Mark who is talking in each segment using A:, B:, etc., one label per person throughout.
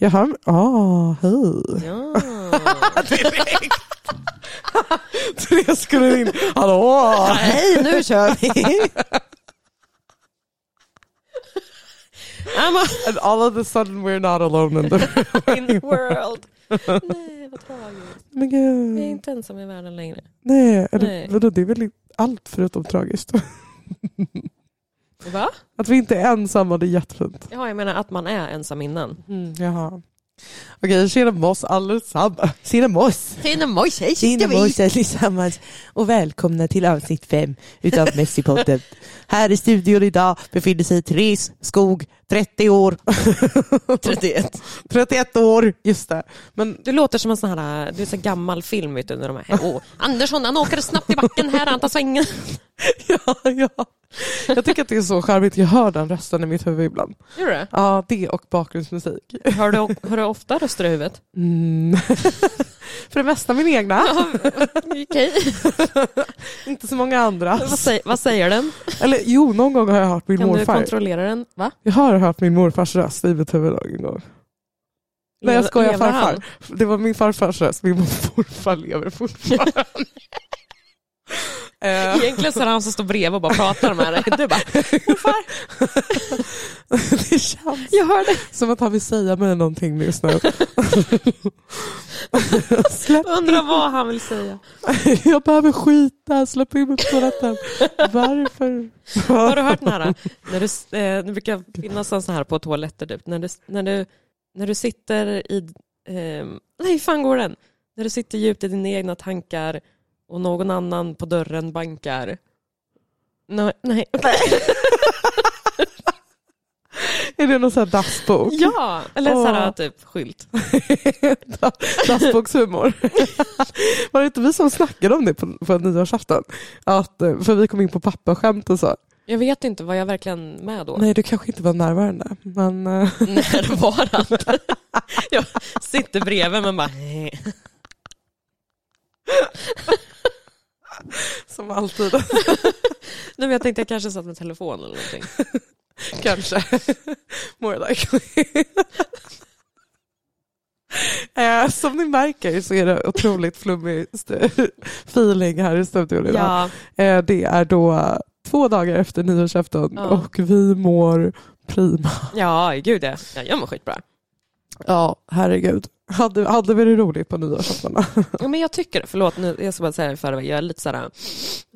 A: Jag hör, ah, hej.
B: Ja.
A: Direkt. Therese skulle in, hallå.
B: Hej, nu kör vi! I'm
A: And all of a sudden we're not alone in the
B: in the world. Nej, vad tragiskt.
A: Men
B: Jag är
A: gud.
B: inte ensam i världen längre.
A: Nej,
B: Nej.
A: vadå, det är väl allt förutom tragiskt.
B: Va?
A: Att vi inte är ensamma, det är jättefint.
B: Ja, jag menar att man är ensam innan.
A: Mm, jaha. Okej, tjena moss allesammans. Tjena moss.
B: Tjena mojs, hej
A: Tjena moss allesammans. Och välkomna till avsnitt fem utav Messi-podden. Här i studion idag befinner sig Therese Skog, 30 år.
B: 31.
A: 31 år, just det. Men
B: Du låter som en sån här, det är så gammal film vet du, när de är Åh, Andersson han åker snabbt i backen här, han tar svängen.
A: ja, ja. Jag tycker att det är så charmigt. Jag hör den rösten i mitt huvud ibland.
B: Gör du det?
A: Ja, det och bakgrundsmusik.
B: Hör du, hör du ofta röster i huvudet?
A: Mm. För det mesta min egna.
B: Okej.
A: Inte så många andra.
B: Vad, säger, vad säger den?
A: Eller jo, någon gång har jag hört min
B: Kan du
A: morfar.
B: kontrollera den? Va?
A: Jag har hört min morfars röst i mitt huvud en gång. Nej jag skojar,
B: lever han?
A: farfar. Det var min farfars röst, min morfar lever fortfarande. Eh,
B: Egentligen så är det han som står bredvid och bara pratar med dig. Du bara, morfar,
A: det känns
B: jag hör dig.
A: som att han vill säga mig någonting just nu.
B: Undrar vad han vill säga.
A: jag behöver skita, släpp in mig på toaletten. Varför?
B: Har du hört den här? När du, eh, det brukar finnas en sån här på toaletter typ. När du, när du, när du sitter i, eh, nej fan går den? När du sitter djupt i dina egna tankar och någon annan på dörren bankar. Nej, nej.
A: Är det någon sån här dassbok?
B: Ja, eller
A: Åh.
B: så här typ skylt.
A: Dassbokshumor. Var det inte vi som snackade om det på, på nyårsafton? Att, eh, för vi kom in på pappaskämt och så.
B: Jag vet inte, var jag verkligen med då?
A: Nej, du kanske inte var närvarande. Men eh,
B: inte. Jag sitter bredvid men bara...
A: Som alltid.
B: Nej, men jag tänkte jag kanske satt med telefon eller någonting.
A: kanske. More likely. Eh, som ni märker så är det otroligt flummig st- feeling här i studion idag.
B: Ja,
A: Eh, det är då två dagar efter nyårsafton
B: Ja.
A: och vi mår prima.
B: ja gud ja jag mår skitbra.
A: Ja, herregud. Hade, hade vi det roligt på nyårsafton?
B: Ja, men jag tycker, förlåt nu, jag ska bara säga i förväg, jag är lite sådär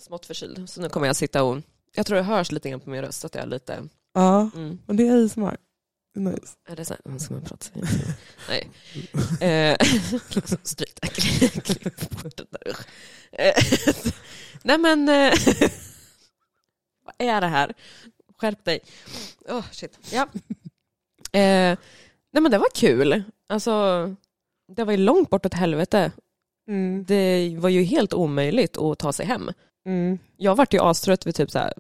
B: smått förkyld. Så nu kommer jag sitta och, jag tror det hörs lite grann på min röst att jag är lite,
A: ja,
B: mm,
A: men det är ASMR. Nice.
B: är det så här, ska man prata? Nej. Eh, Stryk det, klipp bort det där. Eh, Nej men, eh, vad är det här? Skärp dig. Oh, shit. Ja. Eh, nej men det var kul. Alltså, det var ju långt bort åt helvete.
A: Mm.
B: Det var ju helt omöjligt att ta sig hem.
A: Mm.
B: Jag vart ju astrött vid typ så här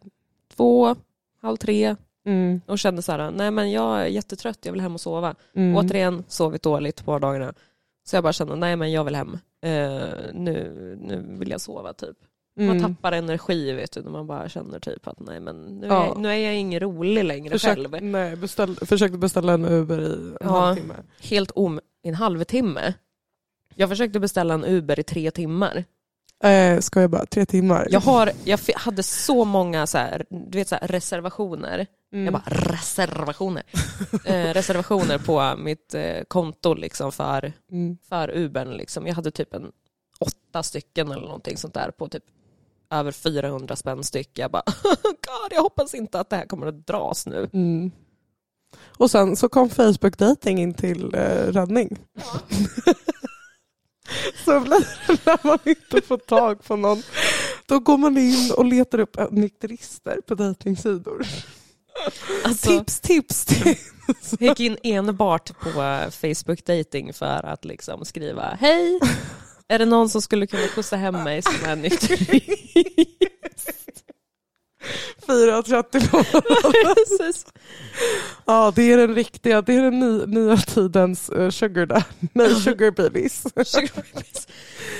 B: två, halv tre
A: Mm.
B: och kände så här, nej men jag är jättetrött, jag vill hem och sova.
A: Mm.
B: Återigen sovit dåligt på dagarna. Så jag bara kände, nej men jag vill hem. Eh, nu, nu vill jag sova typ. Man
A: Mm.
B: tappar energi vet du, när man bara känner typ att nej men nu,
A: Ja.
B: är, jag, nu är jag ingen rolig längre
A: Försök,
B: själv.
A: nej, beställ, försökte beställa en Uber i en
B: Ja.
A: halvtimme.
B: Helt om i en halvtimme. Jag försökte beställa en Uber i tre timmar.
A: Eh, ska jag bara, tre timmar?
B: Jag, har, jag hade så många så här, du vet, så här, reservationer.
A: Mm.
B: Jag bara reservationer. eh, reservationer på mitt eh, konto liksom för,
A: Mm.
B: för Ubern. Liksom. Jag hade typ en åtta stycken eller någonting sånt där på typ över 400 spänn styck. Jag bara, God, jag hoppas inte att det här kommer att dras nu.
A: Mm. Och sen så kom Facebook dating in till eh, räddning. så blir det när man inte får tag på någon. Då går man in och letar upp nykterister på dejtingsidor.
B: Alltså,
A: Tips, tips, tips.
B: jag gick in enbart på eh, Facebook dating för att liksom skriva, hej, är det någon som skulle kunna skjutsa hem mig som är nykterist?
A: 4.30 på morgonen. Ja, det är den riktiga, det är den ny, nya tidens uh, sugar, da- nej, sugar babies.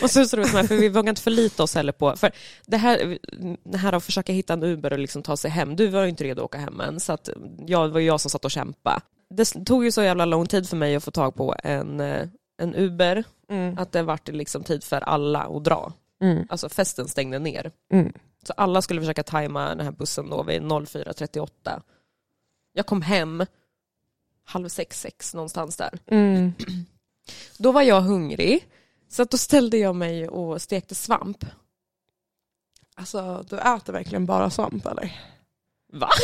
B: Och så är det roligt med, för vi vågar inte förlita oss heller på, för det här, det här att försöka hitta en Uber och liksom ta sig hem, du var ju inte redo att åka hem än, så att jag, det var ju jag som satt och kämpade. det tog ju så jävla lång tid för mig att få tag på en, eh, en Uber,
A: Mm.
B: att det vart liksom tid för alla att dra.
A: Mm.
B: Alltså festen stängde ner.
A: Mm.
B: Så alla skulle försöka tajma den här bussen då vid 04.38. Jag kom hem halv sex, sex någonstans där.
A: Mm.
B: Då var jag hungrig, så att då ställde jag mig och stekte svamp.
A: Alltså du äter verkligen bara svamp eller?
B: Va?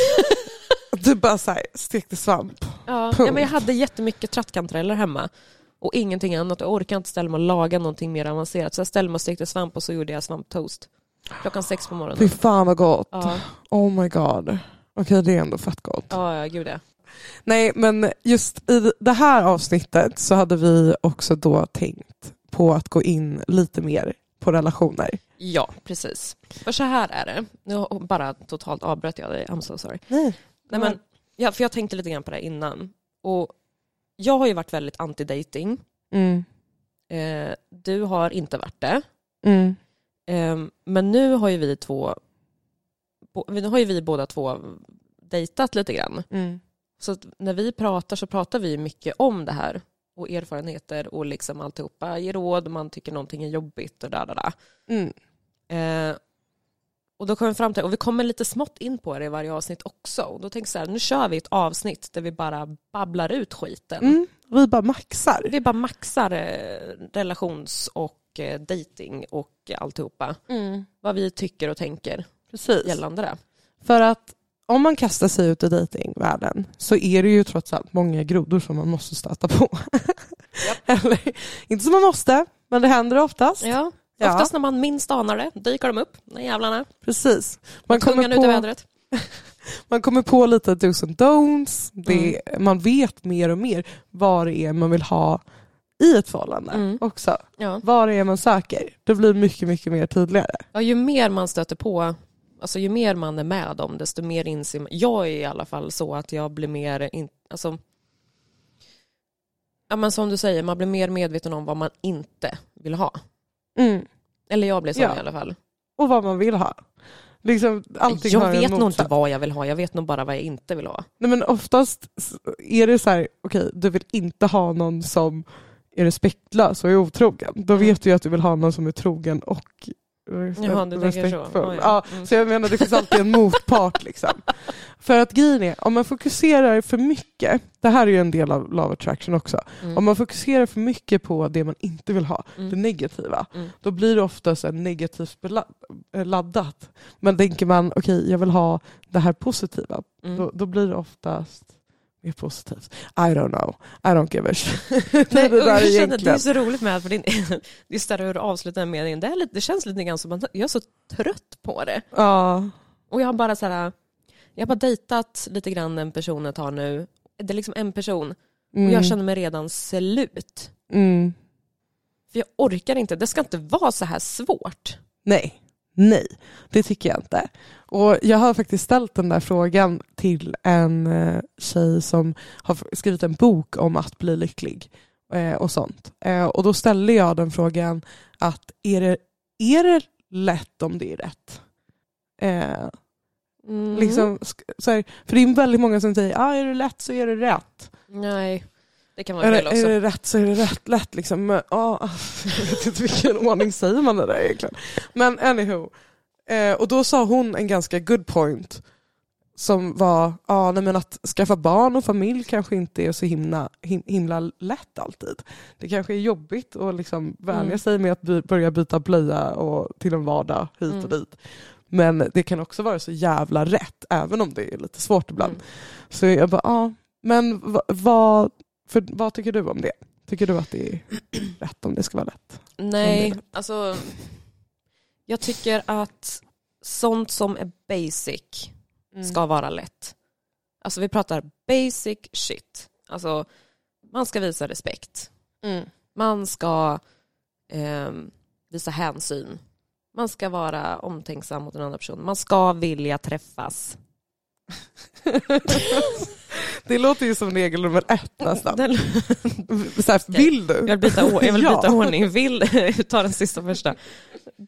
A: Du bara såhär stekte svamp.
B: Ja, ja, men jag hade jättemycket trattkantareller hemma och ingenting annat. Jag orkade inte ställa mig och laga någonting mer avancerat. Så jag ställde mig och stekte svamp och så gjorde jag svamptoast. Klockan sex på
A: Fy
B: morgonen.
A: fan vad gott.
B: Ja,
A: Oh my god. Okej det är ändå fett gott.
B: ja, ja gud ja.
A: Nej men just i det här avsnittet så hade vi också då tänkt på att gå in lite mer på relationer.
B: Ja, precis. För så här är det. Nu bara totalt avbröt jag dig, I'm so sorry.
A: Nej.
B: Nej, men, ja, för jag tänkte lite grann på det innan. Och jag har ju varit väldigt anti-dating.
A: Mm.
B: Eh, du har inte varit det.
A: Mm.
B: Eh, men nu har ju vi två, nu har ju vi båda två dejtat lite grann.
A: Mm.
B: Så när vi pratar så pratar vi mycket om det här och erfarenheter och liksom alltihopa. Ger råd, man tycker någonting är jobbigt och där, där, där.
A: Mm.
B: Eh, och då kommer vi fram till, och vi kommer lite smått in på det i varje avsnitt också. Och då tänker jag så här, nu kör vi ett avsnitt där vi bara babblar ut skiten.
A: Mm. Vi bara maxar.
B: Vi bara maxar eh, relations och eh, dating och alltihopa. Vad vi tycker och tänker
A: Precis.
B: gällande det.
A: För att om man kastar sig ut i dejtingvärlden så är det ju trots allt många grodor som man måste stöta på. Eller, inte som man måste, men det händer oftast.
B: Ja.
A: Ja.
B: Oftast när man minst anar det dyker de upp, de jävlarna.
A: Precis. Man kommer,
B: ut i
A: på,
B: vädret.
A: man kommer på lite dos and don'ts. Det, Man vet mer och mer vad det är man vill ha i ett förhållande
B: Mm.
A: också.
B: Ja.
A: Vad det är man söker. Det blir mycket, mycket mer tydligare.
B: Ja, ju mer man stöter på, alltså ju mer man är med om, desto mer inser man. Jag är i alla fall så att jag blir mer, in, alltså, ja men som du säger, man blir mer medveten om vad man inte vill ha.
A: Mm.
B: Eller jag blir så
A: Ja.
B: i alla fall.
A: Och vad man vill ha. Liksom,
B: jag vet nog inte vad jag vill ha, jag vet nog bara vad jag inte vill ha.
A: Nej, men oftast är det så här, okej, du vill inte ha någon som är respektlös och är otrogen. Då
B: Mm.
A: vet du ju att du vill ha någon som är trogen och
B: Jaha,
A: respektfull.
B: Ja,
A: Ja,
B: ja. Mm.
A: Så jag menar, det finns alltid en motpart. Liksom. För att grejen är, om man fokuserar för mycket, det här är ju en del av love attraction också,
B: Mm.
A: om man fokuserar för mycket på det man inte vill ha,
B: Mm.
A: det negativa,
B: Mm.
A: då blir det oftast negativt eh, laddat. Men tänker man, okej jag vill ha det här positiva,
B: Mm.
A: då, då blir det oftast mer positivt. I don't know, I don't give a shit.
B: Nej,
A: är det
B: och
A: där
B: jag känner, det är så roligt med att din, just där hur du avslutar den meningen, det, är lite, det känns lite grann som att jag är så trött på det.
A: Ja.
B: Och jag har bara så här, jag har bara dejtat lite grann en person ett tag nu. Det är liksom en person och
A: Mm.
B: jag känner mig redan slut.
A: Mm.
B: För jag orkar inte, det ska inte vara så här svårt.
A: Nej, nej, det tycker jag inte. Och jag har faktiskt ställt den där frågan till en eh, tjej som har skrivit en bok om att bli lycklig eh, och sånt. Eh, och då ställde jag den frågan att är det, är det lätt om det är rätt? Eh,
B: Mm.
A: liksom, så här, för det är väldigt många som säger ah, är det lätt så är det rätt.
B: Nej, det kan vara
A: Är det, är det rätt så är det rätt lätt. Liksom. Ah, jag vet inte vilken ordning säger man det där egentligen. Men anywho. Eh, och då sa hon en ganska good point. Som var ah, nej, men att skaffa barn och familj kanske inte är så himla, him, himla lätt alltid. Det kanske är jobbigt att liksom vänja
B: Mm.
A: sig med att by, börja byta blöja och till en vardag hit och
B: Mm.
A: dit. Men det kan också vara så jävla rätt, även om det är lite svårt ibland.
B: Mm.
A: Så jag bara, ja, men va- vad, för, vad tycker du om det? Tycker du att det är rätt om det ska vara lätt?
B: Nej,
A: Om
B: alltså jag tycker att sånt som är basic ska vara lätt. Alltså vi pratar basic shit. Alltså man ska visa respekt.
A: Mm.
B: Man ska ehm, visa hänsyn. Man ska vara omtänksam mot en annan person. Man ska vilja träffas.
A: Det låter ju som regel nummer ett nästan. Så här, vill du?
B: jag vill byta, jag vill
A: Ja.
B: byta ordning. Vill, ta den sista första.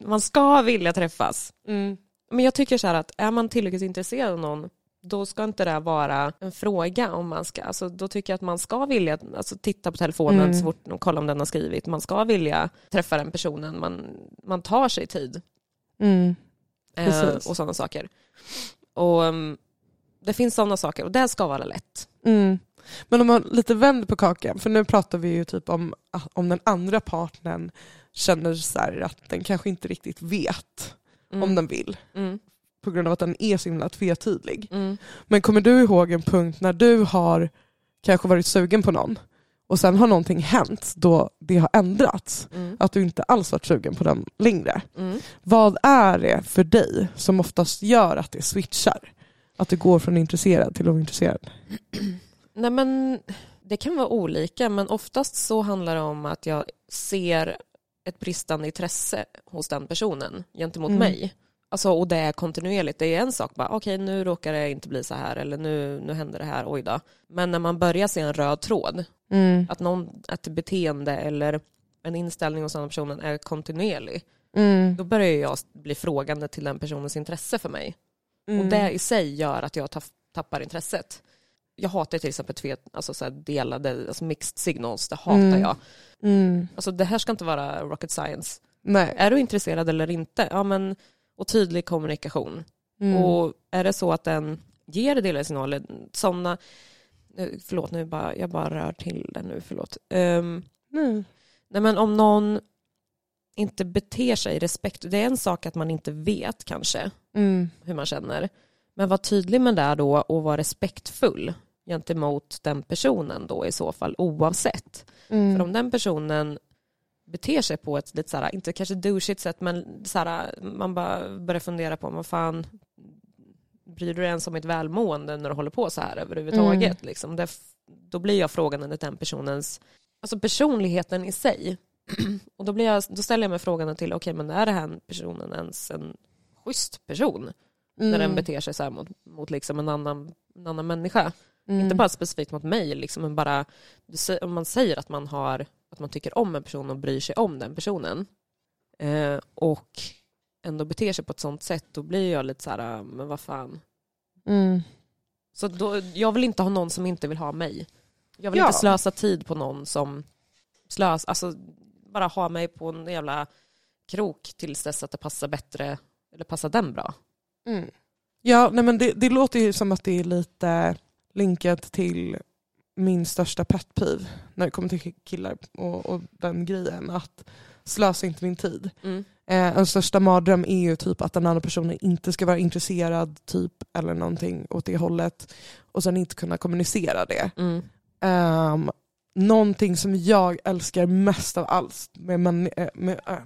B: Man ska vilja träffas.
A: Mm.
B: Men jag tycker så här att är man tillräckligt intresserad av någon då ska inte det vara en fråga om man ska, alltså då tycker jag att man ska vilja alltså, titta på telefonen
A: Mm.
B: så fort och kolla om den har skrivit. Man ska vilja träffa den personen, man, man tar sig tid
A: Mm.
B: eh, och sådana saker. Och um, det finns sådana saker och det ska vara lätt.
A: Mm. Men om man lite vänder på kakan, för nu pratar vi ju typ om om den andra partnern känner så här att den kanske inte riktigt vet
B: Mm.
A: om den vill
B: Mm.
A: på grund av att den är så himla tvetydig.
B: Mm.
A: Men kommer du ihåg en punkt när du har kanske varit sugen på någon och sen har någonting hänt då det har ändrats?
B: Mm.
A: Att du inte alls varit sugen på den längre.
B: Mm.
A: Vad är det för dig som oftast gör att det switchar? Att du går från intresserad till ointresserad?
B: Nej men det kan vara olika men oftast så handlar det om att jag ser ett bristande intresse hos den personen gentemot
A: Mm.
B: mig. Alltså, och det är kontinuerligt. Det är en sak bara, okej nu råkar det inte bli så här eller nu, nu händer det här, oj då. Men när man börjar se en röd tråd,
A: Mm.
B: att någon, ett beteende eller en inställning hos den personen är kontinuerlig,
A: Mm.
B: då börjar jag bli frågande till den personens intresse för mig.
A: Mm.
B: Och det i sig gör att jag tapp- tappar intresset. Jag hatar till exempel tve, alltså så delade, alltså mixed signals, det hatar
A: Mm.
B: jag.
A: Mm.
B: Alltså det här ska inte vara rocket science.
A: Nej.
B: Är du intresserad eller inte? Ja men, och tydlig kommunikation.
A: Mm.
B: Och är det så att den ger delade signaler, sådana, nu- förlåt nu bara, jag bara rör till det nu, förlåt. Um,
A: nej
B: men om någon inte beter sig respekt, det är en sak att man inte vet kanske,
A: Mm.
B: hur man känner. Men var tydlig med det då och var respektfull gentemot den personen då i så fall oavsett.
A: Mm.
B: För om den personen beter sig på ett lite såhär, inte kanske douchigt sätt men såhär, man bara börjar fundera på vad fan bryr du dig ens om mitt välmående när du håller på så här överhuvudtaget? Liksom? Det, då blir jag frågan till den personens, alltså personligheten i sig. Och då, blir jag, då ställer jag mig frågan till, okej men är det här personen ens en schysst person? när den
A: Mm.
B: beter sig så här mot, mot liksom en, annan, en annan människa.
A: Mm.
B: Inte bara specifikt mot mig, liksom, men bara om man säger att man, har, att man tycker om en person och bryr sig om den personen eh, och ändå beter sig på ett sånt sätt, då blir jag lite så här, "Ah, men vad fan.
A: Mm.
B: Så då, jag vill inte ha någon som inte vill ha mig. Jag vill
A: Ja.
B: inte slösa tid på någon som slös, alltså bara ha mig på en jävla krok tills dess att det passar bättre, eller passar den bra.
A: Mm. Ja, nej men det, det låter ju som att det är lite linkat till min största pet peeve när det kommer till killar och, och den grejen. Att slösa inte min tid.
B: Mm.
A: Eh, en största mardröm är ju typ att den andra personen inte ska vara intresserad typ eller någonting åt det hållet och sen inte kunna kommunicera det.
B: Mm.
A: Um, någonting som jag älskar mest av allt med, eh, med äh,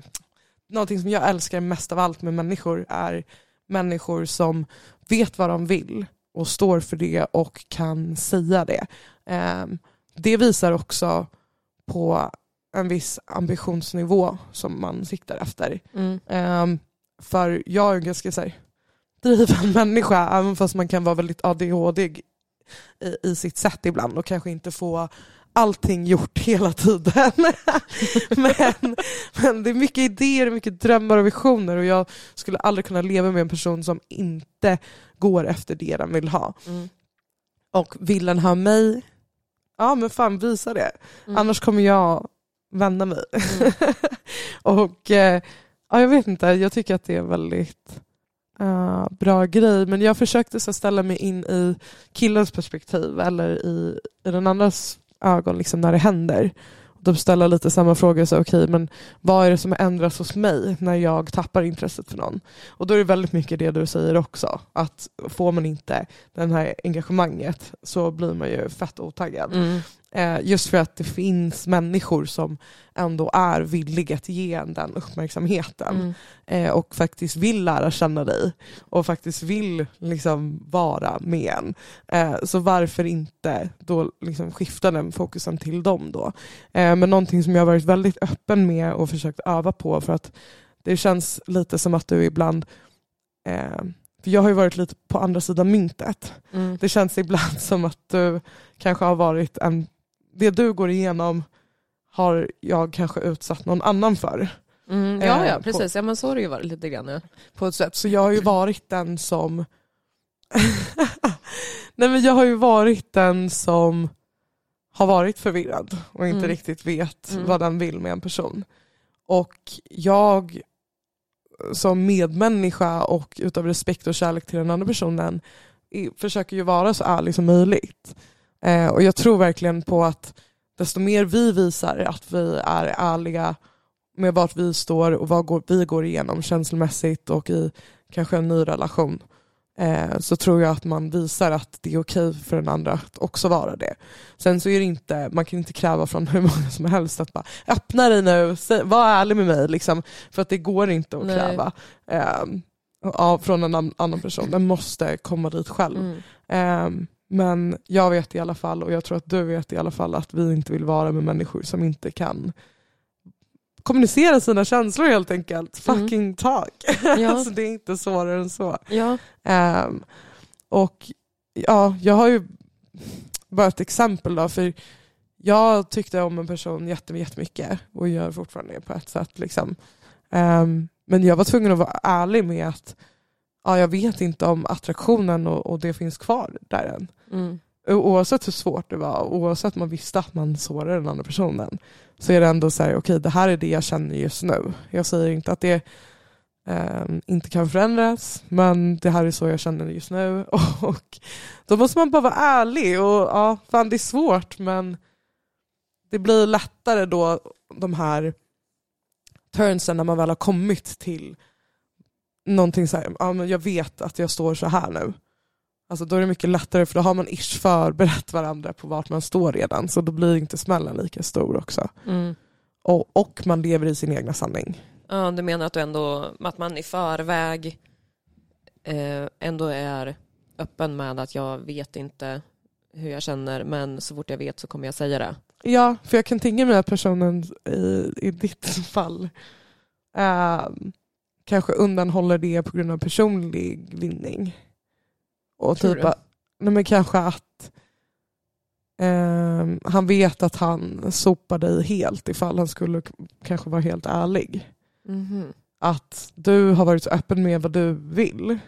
A: någonting som jag älskar mest av allt med människor är människor som vet vad de vill och står för det och kan säga det. Ehm, det visar också på en viss ambitionsnivå som man siktar efter.
B: Mm.
A: Ehm, för jag är en ganska så här, driven människa, även fast man kan vara väldigt ADHD i, i sitt sätt ibland och kanske inte få allting gjort hela tiden. men, men det är mycket idéer, mycket drömmar och visioner och jag skulle aldrig kunna leva med en person som inte går efter det den vill ha.
B: Mm.
A: Och vill den ha mig, ja men fan visa det.
B: Mm.
A: Annars kommer jag vända mig.
B: Mm.
A: och eh, ja, jag vet inte, jag tycker att det är väldigt eh, bra grej. Men jag försökte så ställa mig in i killens perspektiv eller i, i den andras ögon liksom, när det händer. Och då ställa lite samma fråga, så, okej, men vad är det som ändras hos mig när jag tappar intresset för någon? Och då är det väldigt mycket det du säger också, att får man inte det här engagemanget så blir man ju fett otaggad.
B: Mm.
A: Eh, just för att det finns människor som ändå är villiga att ge en den uppmärksamheten
B: Mm.
A: eh, och faktiskt vill lära känna dig och faktiskt vill liksom vara med en. Eh, så varför inte då liksom skifta den fokusen till dem då? Men någonting som jag har varit väldigt öppen med och försökt öva på för att det känns lite som att du ibland för jag har ju varit lite på andra sidan myntet.
B: Mm.
A: Det känns ibland som att du kanske har varit en... Det du går igenom har jag kanske utsatt någon annan för.
B: Mm. Ja,
A: Eh,
B: ja,
A: på-
B: precis. Ja, men så har det ju varit lite grann. Ja.
A: På ett sätt. Så jag har ju varit den som Nej men jag har ju varit den som har varit förvirrad och inte
B: Mm.
A: riktigt vet
B: Mm.
A: vad den vill med en person. Och jag som medmänniska och utav respekt och kärlek till den andra personen försöker ju vara så ärlig som möjligt. Eh, och jag tror verkligen på att desto mer vi visar att vi är ärliga med vart vi står och vad går, vi går igenom känslomässigt och i kanske en ny relation eh, så tror jag att man visar att det är okej för den andra att också vara det. Sen så är det inte, man kan inte kräva från hur många som helst att bara öppna dig nu, var ärlig med mig liksom, för att det går inte att kräva eh, av, från en annan- person. Den måste komma dit själv.
B: Mm.
A: Ehm, men jag vet i alla fall, och jag tror att du vet i alla fall, att vi inte vill vara med människor som inte kan kommunicera sina känslor helt enkelt.
B: Mm.
A: Fucking talk.
B: Ja.
A: alltså, det är inte svårare än så.
B: Ja.
A: Ehm, och ja, jag har ju bara ett exempel då, för jag tyckte om en person jätte- jättemycket och gör fortfarande det på ett sätt. Liksom. Ehm, men jag var tvungen att vara ärlig med att ja, jag vet inte om attraktionen och, och det finns kvar där än.
B: Mm.
A: Oavsett hur svårt det var, oavsett man visste att man sårade den andra personen, så är det ändå så här, okej det här är det jag känner just nu. Jag säger inte att det ehm, inte kan förändras, men det här är så jag känner just nu. Och då måste man bara vara ärlig och ja, fan det är svårt men det blir lättare då de här turnsen när man väl har kommit till någonting så här, ja men jag vet att jag står så här nu. Alltså då är det mycket lättare för då har man ish förberett varandra på vart man står redan så då blir inte smällen lika stor också.
B: Mm.
A: Och, och man lever i sin egna sanning.
B: Ja, du menar att, du ändå, att man i förväg eh, ändå är öppen med att jag vet inte hur jag känner men så fort jag vet så kommer jag säga det.
A: Ja, för jag kan tänka mig att personen i, i ditt fall eh, kanske undanhåller det på grund av personlig vinning. Och
B: Tror
A: typ att, nej men kanske att eh, han vet att han sopar dig helt ifall han skulle kanske vara helt ärlig.
B: Mhm.
A: Att du har varit så öppen med vad du vill.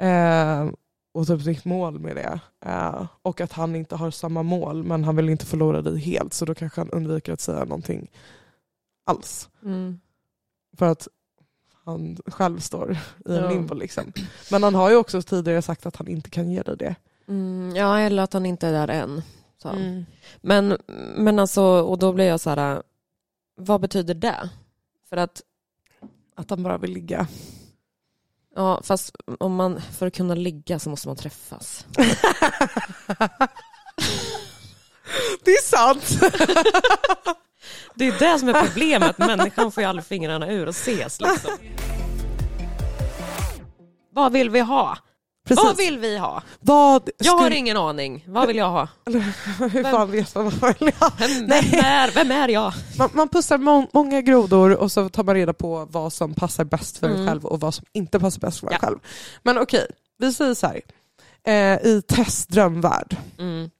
A: Eh, och typ ditt mål med det. Eh, och att han inte har samma mål men han vill inte förlora dig helt så då kanske han undviker att säga någonting alls.
B: Mm.
A: För att han själv står i en limbo. Liksom. Men han har ju också tidigare sagt att han inte kan ge dig det.
B: Mm, ja, eller att han inte är där än. Så.
A: Mm.
B: Men, men alltså, och då blir jag så här, vad betyder det? För att,
A: Att han bara vill ligga.
B: ja, fast om man, för att kunna ligga så måste man träffas.
A: det är sant!
B: Det är det som är problemet, människan får ju aldrig fingrarna ur och ses liksom. Vad vill vi ha?
A: Precis.
B: Vad vill vi ha?
A: Vad
B: Jag har ingen aning. Vad vill jag ha?
A: Hur fan vet man vad man vill ha?
B: Vem, vem, är, vem är jag?
A: Man, man pussar må många grodor och så tar man reda på vad som passar bäst för en
B: Mm.
A: själv och vad som inte passar bäst för en
B: Ja.
A: själv. Men okej, vi säger så här. Eh, I testdrömvärld,
B: Mm.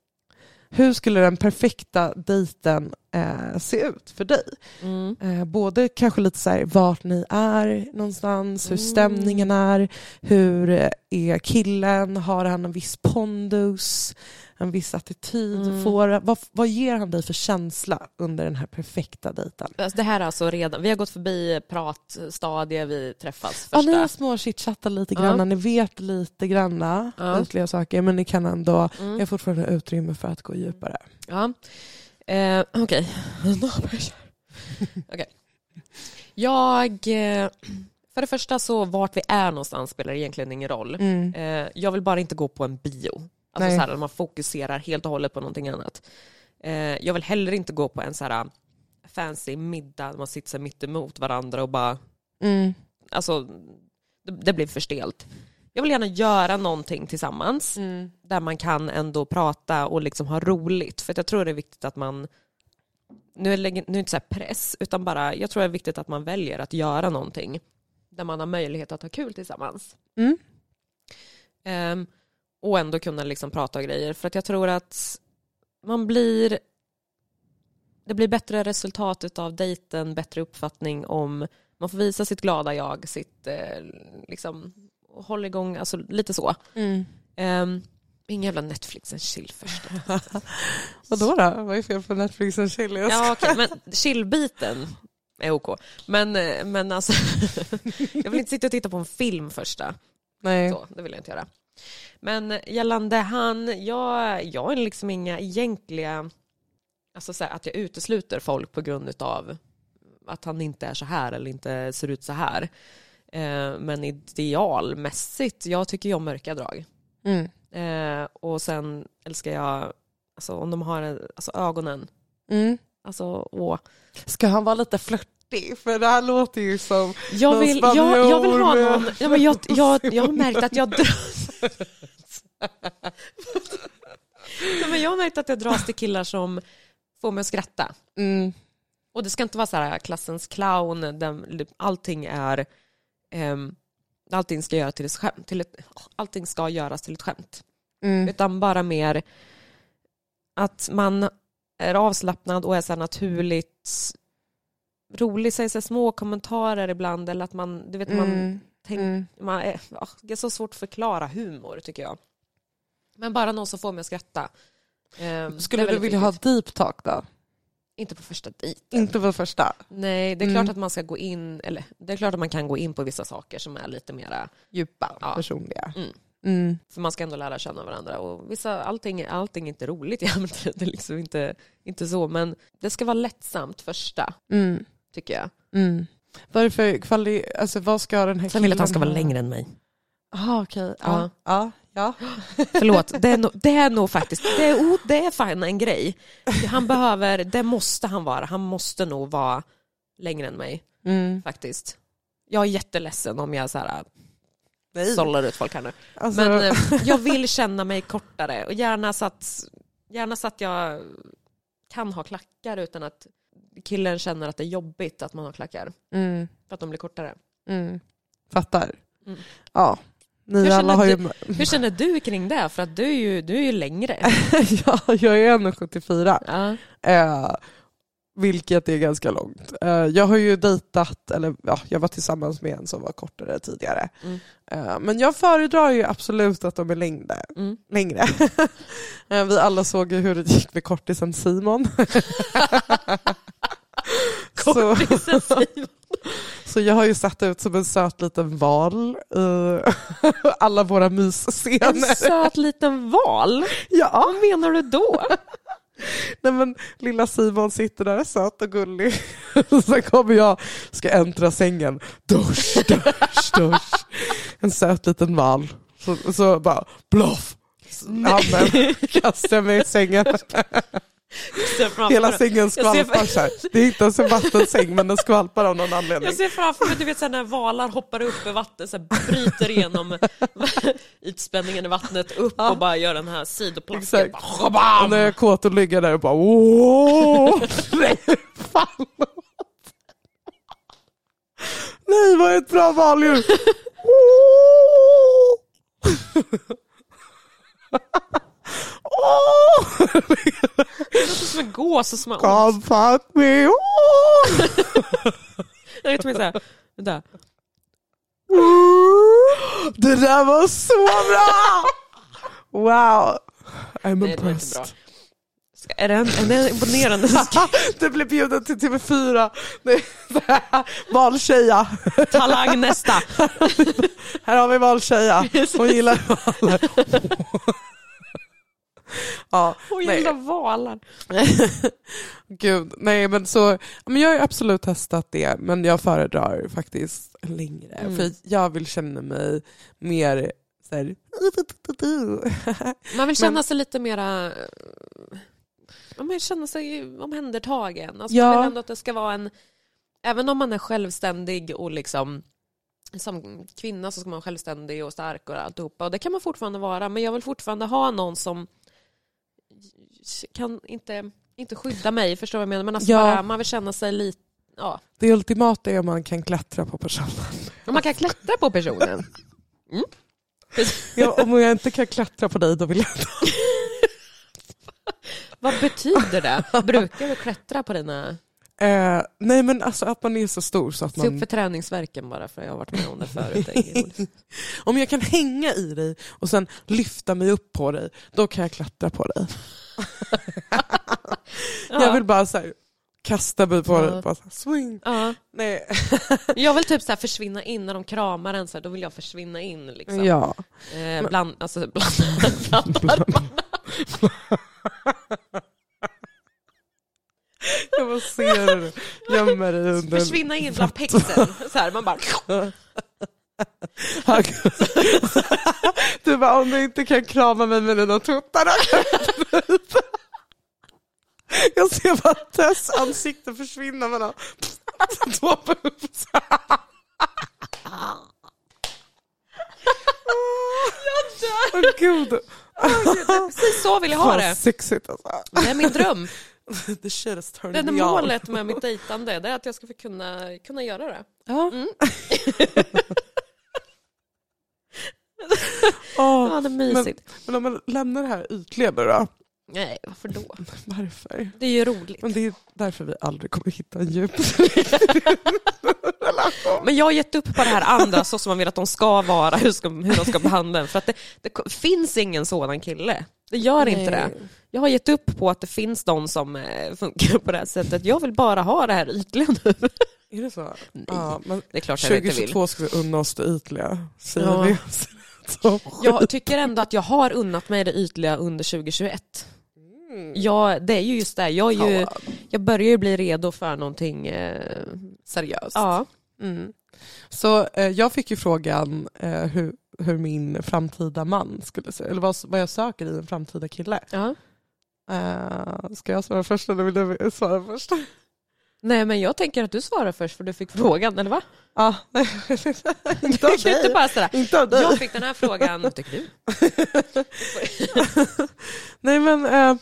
A: hur skulle den perfekta dejten eh, se ut för dig?
B: Mm.
A: Eh, både kanske lite så här vart ni är någonstans, hur
B: Mm.
A: stämningen är, hur eh, är killen, har han en viss pondus, en viss attityd,
B: Mm.
A: får, vad, vad ger han dig för känsla under den här perfekta dejten?
B: Alltså, det här är alltså redan, vi har gått förbi pratstadiet, vi träffas
A: Ja,
B: första.
A: ni har små chitchattat lite
B: Ja.
A: grann, ni vet lite grann
B: Ja.
A: ytliga saker men ni kan ändå,
B: Mm.
A: ni har fortfarande utrymme för att gå djupare.
B: Ja. Eh, Okej. Okej. Jag... eh, För det första så vart vi är någonstans spelar egentligen ingen roll.
A: Mm.
B: Eh, jag vill bara inte gå på en bio. Alltså
A: Nej.
B: så här, man fokuserar helt och hållet på någonting annat. Eh, jag vill heller inte gå på en så här fancy middag där man sitter mitt emot varandra och bara...
A: Mm.
B: Alltså, det, det blir för stelt. Jag vill gärna göra någonting tillsammans
A: Mm.
B: där man kan ändå prata och liksom ha roligt. För att jag tror det är viktigt att man, nu är det, nu är det inte så press, utan bara, jag tror det är viktigt att man väljer att göra någonting där man har möjlighet att ha kul tillsammans.
A: Mm.
B: Ehm, och ändå kunna liksom prata och grejer. För att jag tror att man blir, det blir bättre resultat av dejten, bättre uppfattning om man får visa sitt glada jag, sitt, eh, liksom, och håll igång, alltså lite så.
A: Mm.
B: Um, ingen jävla Netflix and chill först.
A: Vadå då? Vad är fel på Netflix and chill?
B: Ja, okej, men chill-biten är ok. Men, eh, men alltså, jag vill inte sitta och titta på en film första.
A: Nej.
B: Så, det vill jag inte göra. Men gällande han, jag, jag är liksom inga egentliga, alltså så här, att jag utesluter folk på grund av att han inte är så här eller inte ser ut så här. Eh, men idealmässigt, jag tycker ju om mörka drag.
A: Mm.
B: Eh, och sen älskar jag, alltså om de har alltså, ögonen,
A: Mm.
B: alltså åh.
A: Ska han vara lite flörtig? För det här låter ju som...
B: Jag vill, jag, jag vill ha någon, ja, men jag, jag, jag har märkt att jag dras... ja, men jag har märkt att jag dras till killar som får mig att skratta.
A: Mm.
B: Och det ska inte vara så här klassens clown, där allting är... ehm, allting, ska göra till ett skämt, till ett, allting ska göras till ett skämt.
A: Mm.
B: Utan bara mer att man är avslappnad och är så här naturligt rolig, säger så här små kommentarer ibland eller att man, du vet, man
A: Mm.
B: tänk,
A: Mm.
B: man är, ah, det är så svårt att förklara humor tycker jag. Men bara någon som får mig att skratta. Ehm,
A: Skulle du vilja ha
B: viktigt.
A: deep talk då?
B: Inte på första dejten.
A: Inte på första?
B: Nej, det är
A: Mm.
B: klart att man ska gå in, eller det är klart att man kan gå in på vissa saker som är lite mera,
A: Djupa,
B: Ja.
A: personliga.
B: Mm.
A: Mm.
B: för man ska ändå lära känna varandra och vissa, allting, allting är inte roligt jämt, det är liksom inte, inte så, men det ska vara lättsamt första,
A: Mm.
B: tycker jag.
A: Mm. Varför kvali... Alltså vad ska den här
B: Sen vill jag att han ska vara längre än mig.
A: Jaha okej. Ja. Ja. Ja.
B: Förlåt, det är, nog, det är nog faktiskt, det är, o- det är fan en grej. Han behöver, det måste han vara, han måste nog vara längre än mig
A: Mm.
B: faktiskt. Jag är jätteledsen om jag så här,
A: Nej.
B: sållar ut folk här nu.
A: Alltså,
B: Men eh, jag vill känna mig kortare och gärna så, att, gärna så att jag kan ha klackar utan att killen känner att det är jobbigt att man har klackar.
A: mm.
B: För att de blir kortare.
A: Mm. Fattar.
B: Mm.
A: Ja. Ni
B: Hur
A: alla har
B: känner
A: ju...
B: Hur känner du kring det? För att du är ju, du är ju längre.
A: ja, jag är 1,74.
B: Ja.
A: Eh, vilket är ganska långt. Eh, jag har ju dejtat, eller ja, jag var tillsammans med en som var kortare tidigare.
B: Mm.
A: Eh, men jag föredrar ju absolut att de är längre.
B: Mm.
A: längre. Eh, Vi alla såg ju hur det gick med kortisen Simon.
B: Kortisen Simon.
A: Så jag har ju satt ut som en söt liten val i alla våra
B: En
A: mysscener.
B: söt liten val?
A: Ja,
B: Vad menar du då?
A: nej men lilla Simon sitter där söt och gullig. Sen kommer jag, ska äntra sängen. Dusch, dusch, dusch. En söt liten val. Så, så bara bluff. Handen kastar jag mig i sängen. Hela sängen skvalpar så här. Det är inte ens en vattensäng men den skvalpar av någon anledning.
B: Jag ser framför mig du vet, så här, när valar hoppar upp i vattnet, så här, bryter igenom ytspänningen i vattnet upp och bara gör den här sidoplasken. Bara,
A: Och när jag är kåt och ligger där och bara åh, nej, fan. Nej, vad är ett bra valdjur?
B: Det låter som en gås som har.
A: Come fuck me.
B: Jag vet inte, vänta.
A: Det där var så bra! Wow. I'm
B: Nej, det
A: impressed.
B: Ska, är, det är det imponerande?
A: du blev bjuden till TV4. Nej, Valtjeja.
B: Talang nästa.
A: Här har vi Valtjeja. Hon gillar valar. Ja,
B: Hon gillar valar.
A: Gud, nej men så, men jag har absolut testat det men jag föredrar faktiskt längre
B: Mm.
A: för jag vill känna mig mer så här,
B: Man vill känna sig lite mera... Man vill känna sig omhändertagen. Alltså
A: Ja.
B: Man vill ändå att det ska vara en... Även om man är självständig och liksom... Som kvinna så ska man vara självständig och stark och alltihopa. Och det kan man fortfarande vara. Men jag vill fortfarande ha någon som kan inte, inte skydda mig. Förstår du vad jag menar? Men alltså
A: Ja.
B: bara, man vill känna sig lite... Ja.
A: Det ultimata är om man kan klättra på personen.
B: Och man kan klättra på personen.
A: Ja, om jag inte kan klättra på dig då vill jag inte.
B: Vad betyder det? Brukar du klättra på dina...
A: Eh, nej men alltså att man är så stor så att
B: Se upp
A: man...
B: för träningsverken bara för jag har varit med om det förut.
A: Om jag kan hänga i dig och sen lyfta mig upp på dig, då kan jag klättra på dig. Jag vill bara så här, kasta mig på
B: Ja.
A: dig, bara så här, swing.
B: Ja.
A: Nej.
B: Jag vill typ så här försvinna in när de kramar en, så här, då vill jag försvinna in. Liksom.
A: Ja.
B: Eh, bland, alltså, bland, bland armarna.
A: Jag bara ser det. Gömmer dig under...
B: Försvinna in bland pexen. Så här, man bara...
A: Du bara, om du inte kan krama mig med dina tuttar då jag. Jag ser bara Tess ansikte försvinna mellan två boobs. Åh gud.
B: Precis så vill jag ha det.
A: sexigt alltså.
B: Det är min dröm.
A: The shit is
B: Det
A: turning
B: är målet med mitt dejtande, det är att jag ska få kunna, kunna göra det.
A: Ja.
B: Mm.
A: Åh,
B: Ja, det är mysigt.
A: Men om man lämnar det här ytliga nu då?
B: Nej, varför då?
A: Varför?
B: Det är ju roligt.
A: Men det är därför vi aldrig kommer hitta en djup
B: Men jag har gett upp på det här andra så som man vill att de ska vara, hur, ska, hur de ska behandla en. För att det, det finns ingen sådan kille. Det gör inte det. Jag har gett upp på att det finns de som eh, funkar på det här sättet. Jag vill bara ha det här ytliga nu.
A: Är det så?
B: Nej,
A: Ja, men
B: det är klart jag inte vill.
A: 2022 ska vi unna oss det ytliga. Säger
B: Ja.
A: vi.
B: Jag tycker ändå att jag har unnat mig det ytliga under 2021. Ja, det är ju just det. Jag, är ju,
A: Ja,
B: jag börjar ju bli redo för någonting. Eh,
A: seriöst.
B: ja.
A: Mm. Så eh, jag fick ju frågan eh, hur, hur min framtida man skulle se eller vad, vad jag söker i en framtida kille.
B: ja.
A: Eh, ska jag svara först eller vill du svara först?
B: Nej, men jag tänker att du svarar först för du fick frågan, eller va?
A: Ja, nej,
B: Du
A: inte av
B: ju inte
A: dig.
B: bara sådär,
A: Inte av dig.
B: jag fick den här frågan, vad tycker du?
A: Nej men eh,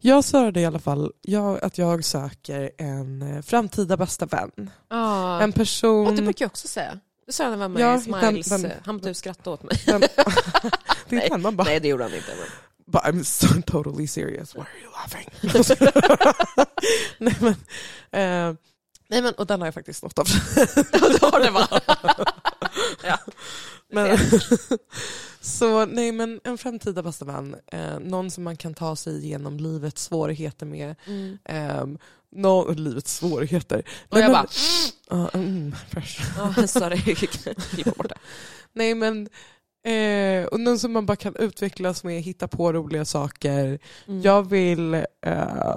A: jag svarade i alla fall jag, att jag söker en eh, framtida bästa vän.
B: Ja.
A: En person...
B: Och det brukar jag också säga. Det sa när jag var med
A: Ja,
B: i Smiles.
A: den- den-
B: eh, Han du skrattade åt mig.
A: den, det är
B: Nej.
A: man bara,
B: Nej, det gjorde han inte. Men...
A: but I'm so totally serious, why are you laughing? nej, men, eh, nej men, och den har jag faktiskt snott av.
B: det har det va? ja.
A: Men, så nej men en framtida bästa vän, eh, någon som man kan ta sig igenom livets svårigheter med.
B: Mm.
A: Um, no, livets svårigheter.
B: Och jag bara,
A: Ja, mm,
B: oh, sorry, klippa bort det.
A: Nej men, eh, och någon som man bara kan utvecklas med, hitta på roliga saker.
B: Mm.
A: Jag vill eh,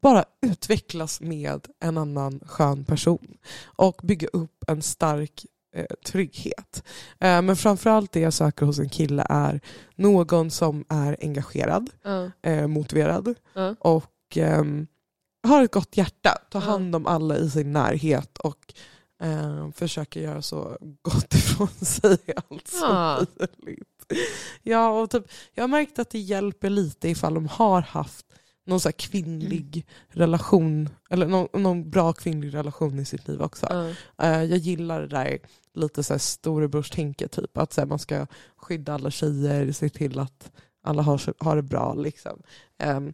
A: bara utvecklas med en annan skön person och bygga upp en stark eh, trygghet. Eh, men framförallt det jag söker hos en kille är någon som är engagerad,
B: Ja,
A: eh, motiverad
B: ja.
A: och ehm, har ett gott hjärta, tar hand om alla i sin närhet och eh, försöker göra så gott ifrån sig allt som möjligt. Ja, och typ, jag har märkt att det hjälper lite ifall de har haft någon så kvinnlig relation, eller någon, någon bra kvinnlig relation i sitt liv också.
B: Ja.
A: Eh, jag gillar det där lite så här storebrorstänket, typ. att så här, man ska skydda alla tjejer, se till att alla har, har det bra. Liksom. Ehm,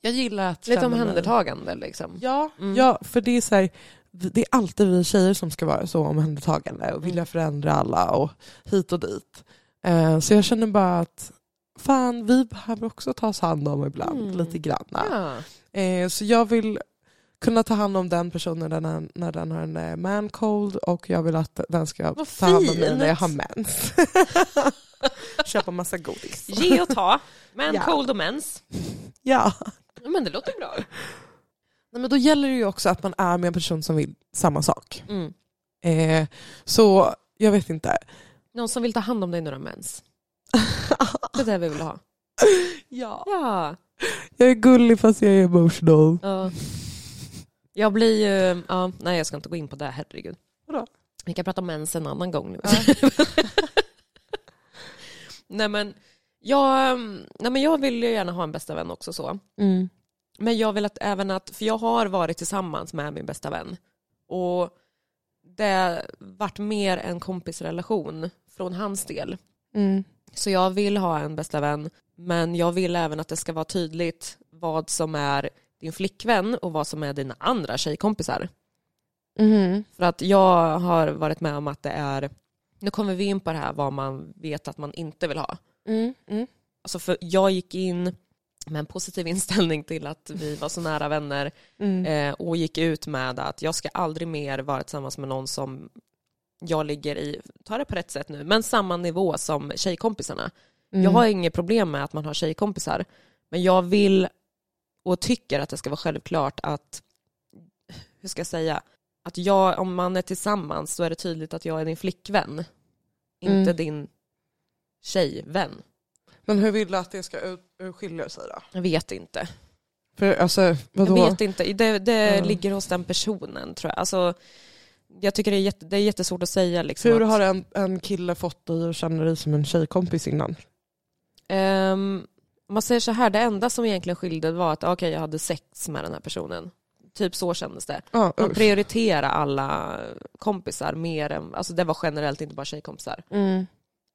A: jag gillar att
B: Lite
A: känna mig-
B: omhändertagande liksom.
A: Ja,
B: Mm.
A: ja, för det är så här, det är alltid vi tjejer som ska vara så omhändertagande och vilja
B: Mm.
A: förändra alla och hit och dit. Eh, så jag känner bara att fan, vi behöver också tas hand om ibland,
B: Mm.
A: lite grann.
B: Ja.
A: Eh, så jag vill kunna ta hand om den personen när den, när den har en eh, man cold och jag vill att den ska
B: Vad
A: ta hand om mig när jag har mens. Köpa massa godis.
B: Ge och ta, men
A: Ja.
B: cold och mens.
A: Ja.
B: Ja, Men det låter bra.
A: Nej, men då gäller det ju också att man är med en person som vill samma sak.
B: Mm.
A: Eh, så jag vet inte.
B: Någon som vill ta hand om dig när du har mens. Det är det vi vill ha.
A: ja.
B: Ja.
A: Jag är gullig fast jag är emotional.
B: ja. Jag blir ju... Ja, nej, jag ska inte gå in på det, herregud.
A: Vadå?
B: Vi kan prata om mens en annan gång nu.
A: Ja.
B: nej, men jag, nej, men jag vill ju gärna ha en bästa vän också så.
A: Mm.
B: Men jag vill att även att, för jag har varit tillsammans med min bästa vän. Och det varit mer en kompisrelation från hans del.
A: Mm.
B: Så jag vill ha en bästa vän, men jag vill även att det ska vara tydligt vad som är din flickvän och vad som är dina andra tjejkompisar.
A: Mhm.
B: För att jag har varit med om att det är, nu kommer vi in på det här vad man vet att man inte vill ha.
A: Mm. Mm.
B: Alltså för jag gick in med en positiv inställning till att vi var så nära vänner
A: Mm.
B: eh, och gick ut med att jag ska aldrig mer vara tillsammans med någon som jag ligger i, ta det på rätt sätt nu, men samma nivå som tjejkompisarna.
A: Mm.
B: Jag har inget problem med att man har tjejkompisar, men jag vill och tycker att det ska vara självklart att, hur ska jag säga, att jag, om man är tillsammans så är det tydligt att jag är din flickvän, inte
A: Mm.
B: din tjejvän.
A: Men hur vill du att det ska urskilja sig då?
B: Jag vet inte.
A: För alltså, vadå?
B: Jag vet inte, det, det
A: Ja.
B: ligger hos den personen tror jag. Alltså, jag tycker det är, jätte, det är jättesvårt att säga. Liksom,
A: Hur
B: att,
A: har en, en kille fått dig att känna dig som en tjejkompis innan?
B: Om man säger så här, det enda som egentligen skilde var att okej, jag hade sex med den här personen. Typ så kändes det.
A: Ja,
B: Man prioriterar alla kompisar mer än, alltså det var generellt inte bara tjejkompisar.
A: mm.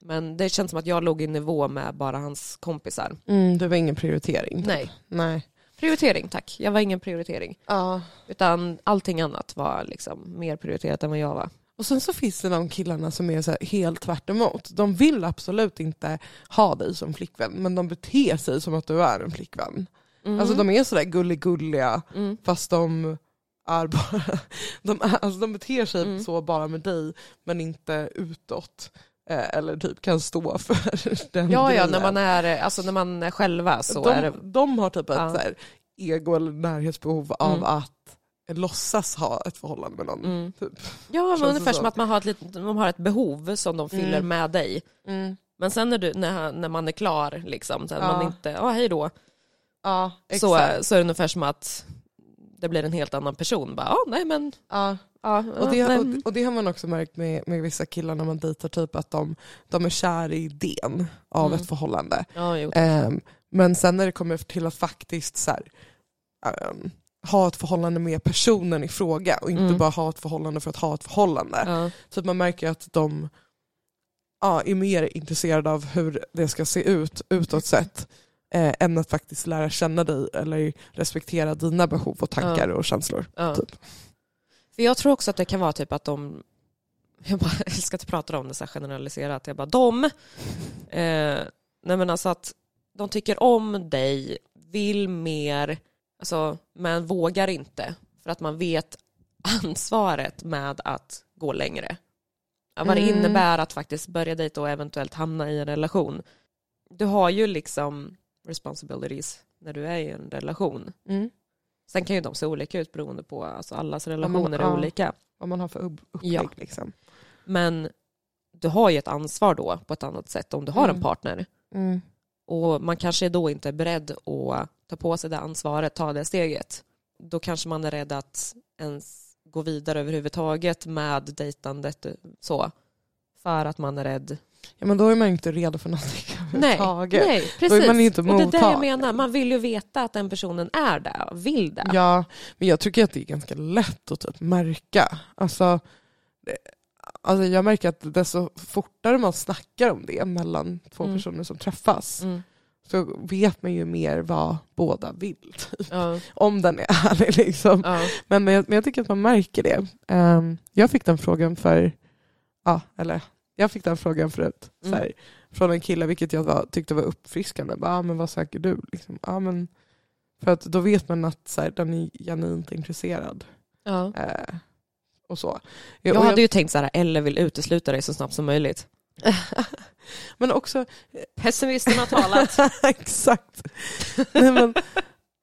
B: Men det känns som att jag låg i nivå med bara hans kompisar.
A: Mm, det var ingen prioritering.
B: Nej,
A: Nej.
B: Prioritering tack. Jag var ingen prioritering.
A: Ja.
B: Utan allting annat var liksom mer prioriterat än vad jag var.
A: Och sen så finns det de killarna som är så helt tvärt emot. De vill absolut inte ha dig som flickvän men de beter sig som att du är en flickvän.
B: Mm.
A: Alltså de är sådär gulligulliga
B: mm.
A: fast de är bara, de, är, alltså de beter sig
B: Mm.
A: så bara med dig men inte utåt. Eh, eller typ kan stå för den
B: Ja, ja,
A: grejen.
B: när man är, alltså när man är själva så är det...
A: de, de har typ ett
B: Ja.
A: så här, ego eller närhetsbehov av
B: Mm.
A: att låtsas ha ett förhållande med någon.
B: Mm.
A: Typ.
B: Ja, men
A: Känns
B: ungefär som att man har ett, litet, de har ett behov som de fyller
A: Mm.
B: med dig. Men sen när, du, när, när man är klar, liksom, sen
A: Ja.
B: man inte, ja hej då,
A: Ja,
B: så,
A: exakt.
B: så är det ungefär som att det blir en helt annan person. Bara, ja, nej men,
A: Ja.
B: Ja,
A: Och, det,
B: ja, nej.
A: och, och det har man också märkt med, med vissa killar när man dejtar, typ att de, de är kär i idén av
B: Mm.
A: ett förhållande.
B: ja.
A: Ehm, men sen när det kommer till att faktiskt så här, ehm, ha ett förhållande med personen i fråga och inte
B: Mm.
A: bara ha ett förhållande för att ha ett förhållande.
B: ja.
A: Så man märker att de ja, är mer intresserade av hur det ska se ut utåt sett eh, än att faktiskt lära känna dig eller respektera dina behov och tankar och känslor.
B: Ja.
A: Typ.
B: För jag tror också att det kan vara typ att de, jag bara älskar att prata om det så här generaliserat, jag bara de, eh, nej men alltså att de tycker om dig, vill mer, alltså, men vågar inte för att man vet ansvaret med att gå längre. Vad det
A: Mm.
B: innebär att faktiskt börja dejta och eventuellt hamna i en relation. Du har ju liksom responsibilities när du är i en relation.
A: Mm.
B: Sen kan ju de se olika ut beroende på, alltså allas relationer är
A: ja.
B: olika.
A: Vad man har för upp- upplägg.
B: Ja.
A: Liksom.
B: Men du har ju ett ansvar då på ett annat sätt om du har
A: Mm.
B: en partner.
A: Mm.
B: Och man kanske då inte är beredd att ta på sig det ansvaret, ta det steget. Då kanske man är rädd att ens gå vidare överhuvudtaget med dejtandet så. För att man är rädd.
A: Ja, men då är man inte redo för någonting
B: Nej,
A: överhuvudtaget.
B: nej
A: Då är
B: precis.
A: man inte
B: och det är det jag
A: mottaglig.
B: menar. Man vill ju veta att den personen är där, vill det.
A: Ja, men jag tycker att det är ganska lätt att typ märka. Alltså, det, alltså jag märker att desto fortare man snackar om det mellan två
B: Mm.
A: personer som träffas
B: Mm.
A: så vet man ju mer vad båda vill. Typ.
B: Ja,
A: Om den är ärlig liksom.
B: ja.
A: Men, men, jag, men jag tycker att man märker det. Ehm, jag fick den frågan för, ja, eller jag fick den frågan förut.
B: Mm.
A: här, Från en kille, vilket jag var, tyckte var uppfriskande. Bara, ah, men vad söker du? Liksom, ah, men, för att då vet man att så här, den är genuint intresserad.
B: ja.
A: Eh, och så.
B: Jag
A: Och
B: hade ju tänkt så här, eller vill utesluta dig så snabbt som möjligt.
A: men också,
B: Pessimisten har talat.
A: exakt. Nej, men,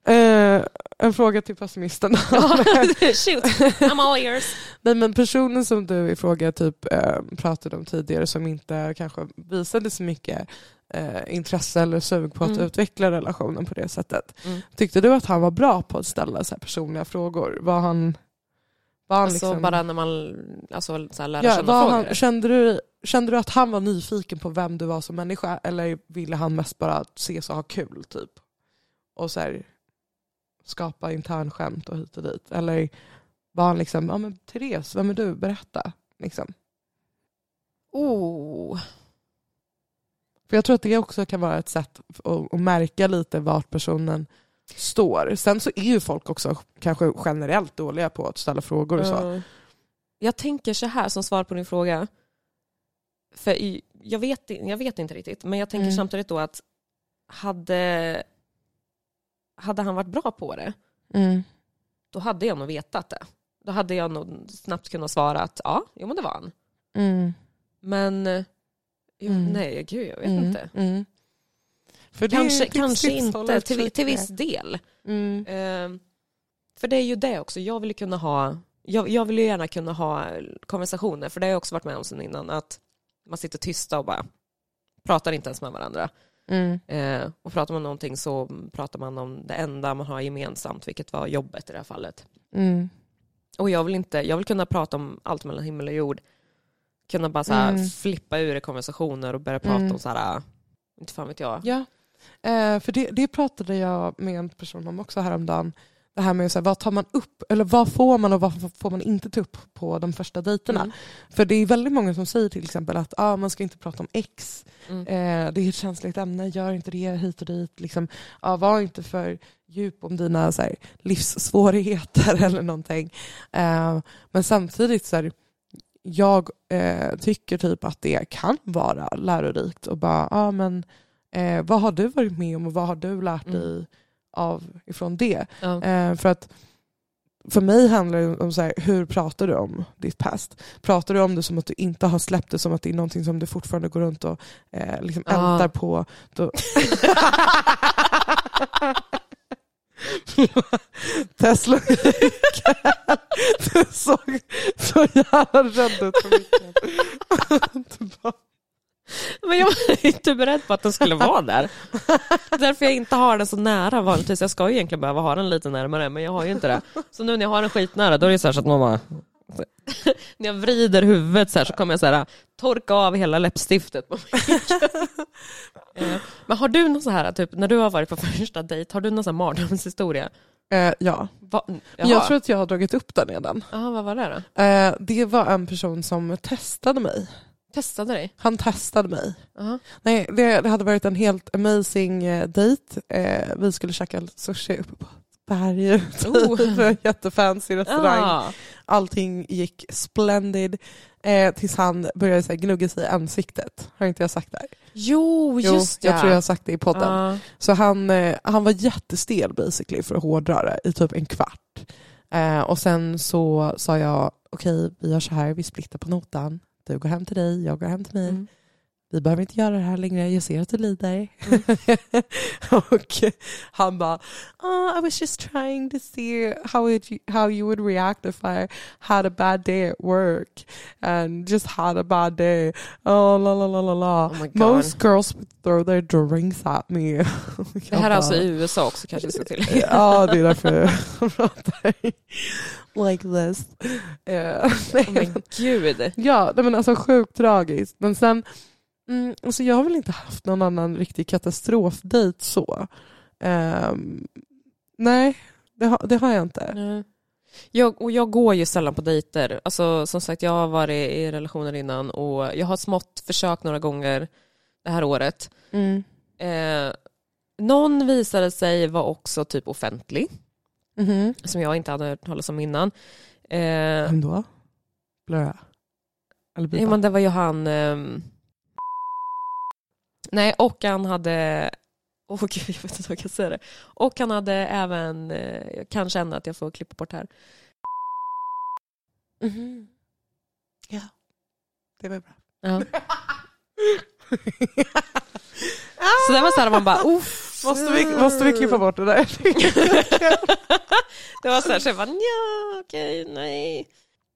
A: eh, en fråga till pessimisten.
B: Shoot, I'm all ears.
A: Nej men personen som du i fråga typ eh, pratade om tidigare som inte kanske visade så mycket eh, intresse eller sug på att
B: Mm.
A: utveckla relationen på det sättet.
B: Mm.
A: Tyckte du att han var bra på att ställa så personliga frågor? Var han, var han
B: Alltså
A: liksom,
B: bara när man alltså, så här, lär
A: ja,
B: känna frågor.
A: han, kände, du, kände du att han var nyfiken på vem du var som människa eller ville han mest bara ses och ha kul typ? Och så här, skapa internskämt och hit och dit? Eller var han liksom, ja men Therese, vem är du? Berätta. Liksom.
B: Oh.
A: För jag tror att det också kan vara ett sätt att, att märka lite vart personen står. Sen så är ju folk också kanske generellt dåliga på att ställa frågor och så.
B: Ja. Jag tänker så här som svar på din fråga. För jag vet, jag vet inte riktigt, men jag tänker
A: Mm.
B: samtidigt då att hade, hade han varit bra på det,
A: Mm.
B: då hade jag nog vetat det. Då hade jag nog snabbt kunnat svara att ja, jo men det var han.
A: Mm.
B: Men jo,
A: Mm.
B: nej, gud jag vet
A: Mm.
B: inte.
A: Mm. För
B: Kanske, kanske inte, till, till viss del. Eh, för det är ju det också, jag vill kunna ha, jag, jag vill ju gärna kunna ha konversationer, för det har jag också varit med om sen innan, att man sitter tysta och bara pratar inte ens med varandra.
A: Mm.
B: Eh, och pratar man någonting så pratar man om det enda man har gemensamt, vilket var jobbet i det här fallet.
A: Mm.
B: Och jag vill, inte, jag vill kunna prata om allt mellan himmel och jord. Kunna bara så här
A: Mm.
B: flippa ur i konversationer och börja prata
A: Mm.
B: om så här, inte fan vet jag.
A: Ja, eh, för det, det pratade jag med en person om också häromdagen. Det här med så här, vad tar man upp, eller vad får man och vad får man inte ta upp på de första dejterna.
B: Mm.
A: För det är väldigt många som säger till exempel att ah, man ska inte prata om ex,
B: Mm.
A: eh, det är ett känsligt ämne, gör inte det hit och dit. Liksom. Ah, var inte för djup om dina så här, livssvårigheter eller någonting. Eh, men samtidigt så här, jag eh, tycker typ att det kan vara lärorikt och bara, ja men eh, vad har du varit med om och vad har du lärt
B: Mm.
A: Av ifrån det?
B: Ja.
A: Eh, för att för mig handlar det om så här, hur pratar du om ditt past? Pratar du om det som att du inte har släppt det, som att det är någonting som du fortfarande går runt och eh, liksom
B: Ja.
A: ältar på? Då... Tesla Du såg så jävla rädd ut på micken.
B: Men jag var inte beredd på att den skulle vara där. Därför jag inte har den så nära vanligtvis. Jag ska ju egentligen behöva ha den lite närmare, men jag har ju inte det. Så nu när jag har den skitnära, då är det så, här så att bara... När jag vrider huvudet så här så kommer jag så här, torka av hela läppstiftet på. Eh, Men har du någon så här, typ, när du har varit på första dejt, har du någon sån här mardrömshistoria?
A: eh, ja,
B: Va?
A: men
B: Jaha.
A: jag tror att jag har dragit upp den redan.
B: Jaha, vad var det då?
A: Eh, det var en person som testade mig.
B: Testade dig?
A: Han testade mig.
B: Jaha.
A: Nej, det, det hade varit en helt amazing eh, dejt. Eh, vi skulle käka sushi uppe på berget.
B: Oh.
A: Oh. Jättefancy restaurang.
B: Ja.
A: Allting gick splendid. Eh, tills han började så här, gnugga sig i ansiktet. Har inte jag sagt det här?
B: Jo,
A: Jo,
B: just
A: jag
B: ja.
A: tror jag har sagt det i podden.
B: Ja.
A: Så han, eh, han var jättestel basically för att hårdra det i typ en kvart. Eh, och sen så sa jag, okej vi gör så här, vi splittar på notan. Du går hem till dig, jag går hem till mig.
B: Mm.
A: Vi behöver inte göra det här längre, jag ser att du lider.
B: Mm.
A: och han bara, oh, I was just trying to see how, it, how you would react if I had a bad day at work and just had a bad day. Oh, la, la, la, la, la.
B: Oh.
A: Most girls would throw their drinks at me.
B: Det här är alltså i USA också kanske vi ska till.
A: ja, det är därför jag pratar like this.
B: Oh men gud.
A: Ja, men alltså sjukt tragiskt. Men sen, mm, alltså jag har väl inte haft någon annan riktig katastrofdejt så. Ehm, nej, det har, det har jag inte.
B: Nej. Jag, och jag går ju sällan på dejter. Alltså, som sagt, jag har varit i relationer innan och jag har smått försökt några gånger det här året.
A: Mm.
B: Eh, någon visade sig vara också typ offentlig,
A: Mhm.
B: som jag inte hade hört talas om innan. Eh,
A: Vem då?
B: Nej,
A: bipa?
B: men det var ju han... ehm, nej, och han hade... Åh gud, jag vet inte vad jag kan säga det. Och han hade även, eh, jag kan känna att jag får klippa bort här.
A: Mhm. Ja, det var bra.
B: Ja. Så det var så här man bara, uff.
A: Måste vi, måste vi klippa bort det där?
B: Det var så här, så jag bara, nja, okej, nej.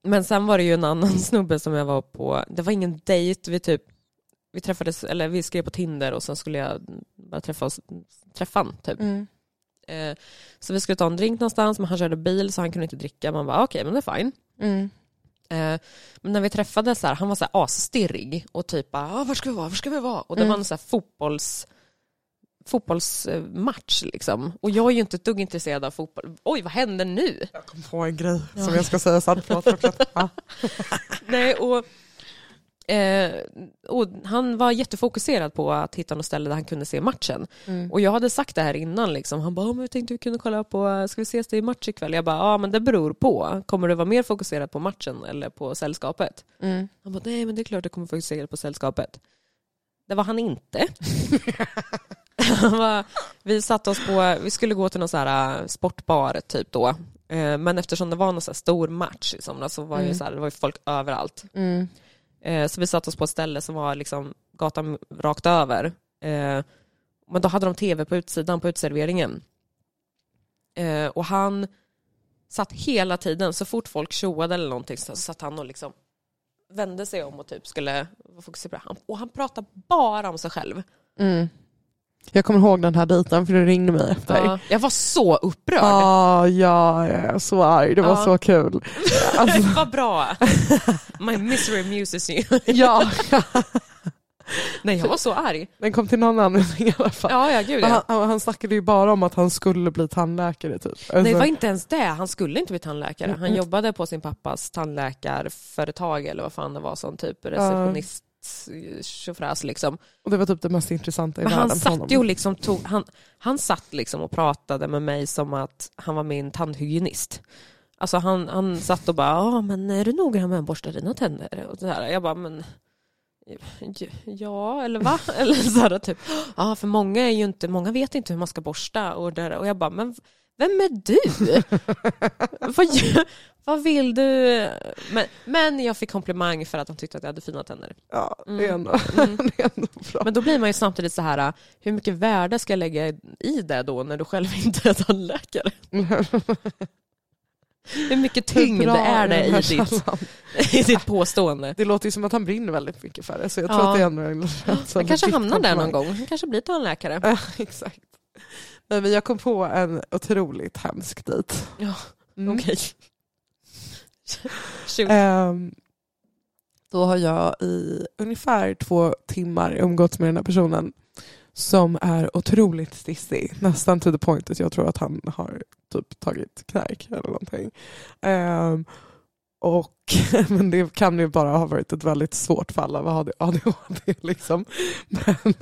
B: Men sen var det ju en annan snubbe som jag var på, det var ingen dejt, vi typ, vi träffades, eller vi skrev på Tinder och sen skulle jag bara träffa oss, träffa han typ.
A: Mm.
B: Eh, så vi skulle ta en drink någonstans, men han körde bil så han kunde inte dricka. Man bara, okej, men det är fine.
A: Mm.
B: Eh, men när vi träffades, så här, han var så här asstirrig och typ bara, ah, var ska vi vara, var ska vi vara? Och det
A: Mm.
B: var en så här fotbolls fotbollsmatch liksom. Och jag är ju inte ett dugg intresserad av fotboll. Oj, vad händer nu?
A: Jag kom på en grej som jag ska säga sen. Förlåt, förlåt. Ja.
B: Nej, och Eh, och han var jättefokuserad på att hitta något ställe där han kunde se matchen.
A: Mm.
B: Och jag hade sagt det här innan. Liksom. Han bara, "Ja, jag tänkte vi kunde kolla på, ska vi ses i match ikväll? Jag bara, ja men det beror på. Kommer du vara mer fokuserad på matchen eller på sällskapet?
A: Mm.
B: Han bara, nej men det är klart jag kommer fokusera på sällskapet. Det var han inte. Vi satte oss på, vi skulle gå till någon så här äh, sportbar typ då. Eh, Men eftersom det var någon så stor match i somras så var ju
A: Mm.
B: så här, det var ju folk överallt.
A: Mm.
B: Eh, Så vi satte oss på ett ställe som var liksom gatan rakt över. Eh, Men då hade de tv på utsidan på utserveringen. Och han satt hela tiden, så fort folk tjoade eller någonting så satt han och liksom vände sig om och typ skulle fokusera på det. Och han pratade bara om sig själv.
A: Mm. Jag kommer ihåg den här dejten för du ringde mig efter.
B: Ja, jag var så upprörd.
A: Ja, jag är så arg. Det var
B: Ja.
A: så kul. Alltså,
B: Vad bra. My misery amuses you.
A: ja,
B: Nej, jag var så arg.
A: den kom till någon anledning i alla fall.
B: Ja, ja gud
A: Han,
B: ja.
A: han, han snackade ju bara om att han skulle bli tandläkare typ.
B: Nej, det
A: Alltså,
B: var inte ens det. Han skulle inte bli tandläkare. Han jobbade på sin pappas tandläkarföretag eller vad fan det var som typ receptionist tjofräs liksom.
A: och det var typ det mest intressanta i
B: Men han
A: världen för
B: satt
A: honom.
B: ju liksom tog, han, han satt liksom och pratade med mig som att han var min tandhygienist. Alltså han, han satt och bara, ja men är du noggrann med att borsta dina tänder? Och så här. Jag bara, men ja eller va? eller så här, typ, ja för många är ju inte, många vet inte hur man ska borsta och, där, och jag bara, men vem är du? vad, gör- vad vill du? Men, men jag fick komplimang för att han tyckte att jag hade fina tänder.
A: Ja, det är
B: Mm.
A: ändå,
B: Mm.
A: det är ändå bra.
B: Men då blir man ju samtidigt så här, hur mycket värde ska jag lägga i det då när du själv inte är tandläkare? Hur mycket tyngd
A: Hur
B: är det i ditt, i ditt påstående?
A: Det låter ju som att han brinner väldigt mycket för det, så jag tror
B: Ja.
A: att det är ändå en
B: Han kanske hamnar där någon gång. Han kanske blir tandläkare.
A: Ja, exakt. Nej, men jag kom på en otroligt hemsk dejt.
B: Ja,
A: Mm.
B: Okej.
A: um, då har jag i ungefär två timmar umgåtts med den här personen som är otroligt stissig. Nästan to the point att jag tror att han har typ tagit knark eller någonting. Um, och, men det kan ju bara ha varit ett väldigt svårt fall av ADHD. Liksom. Men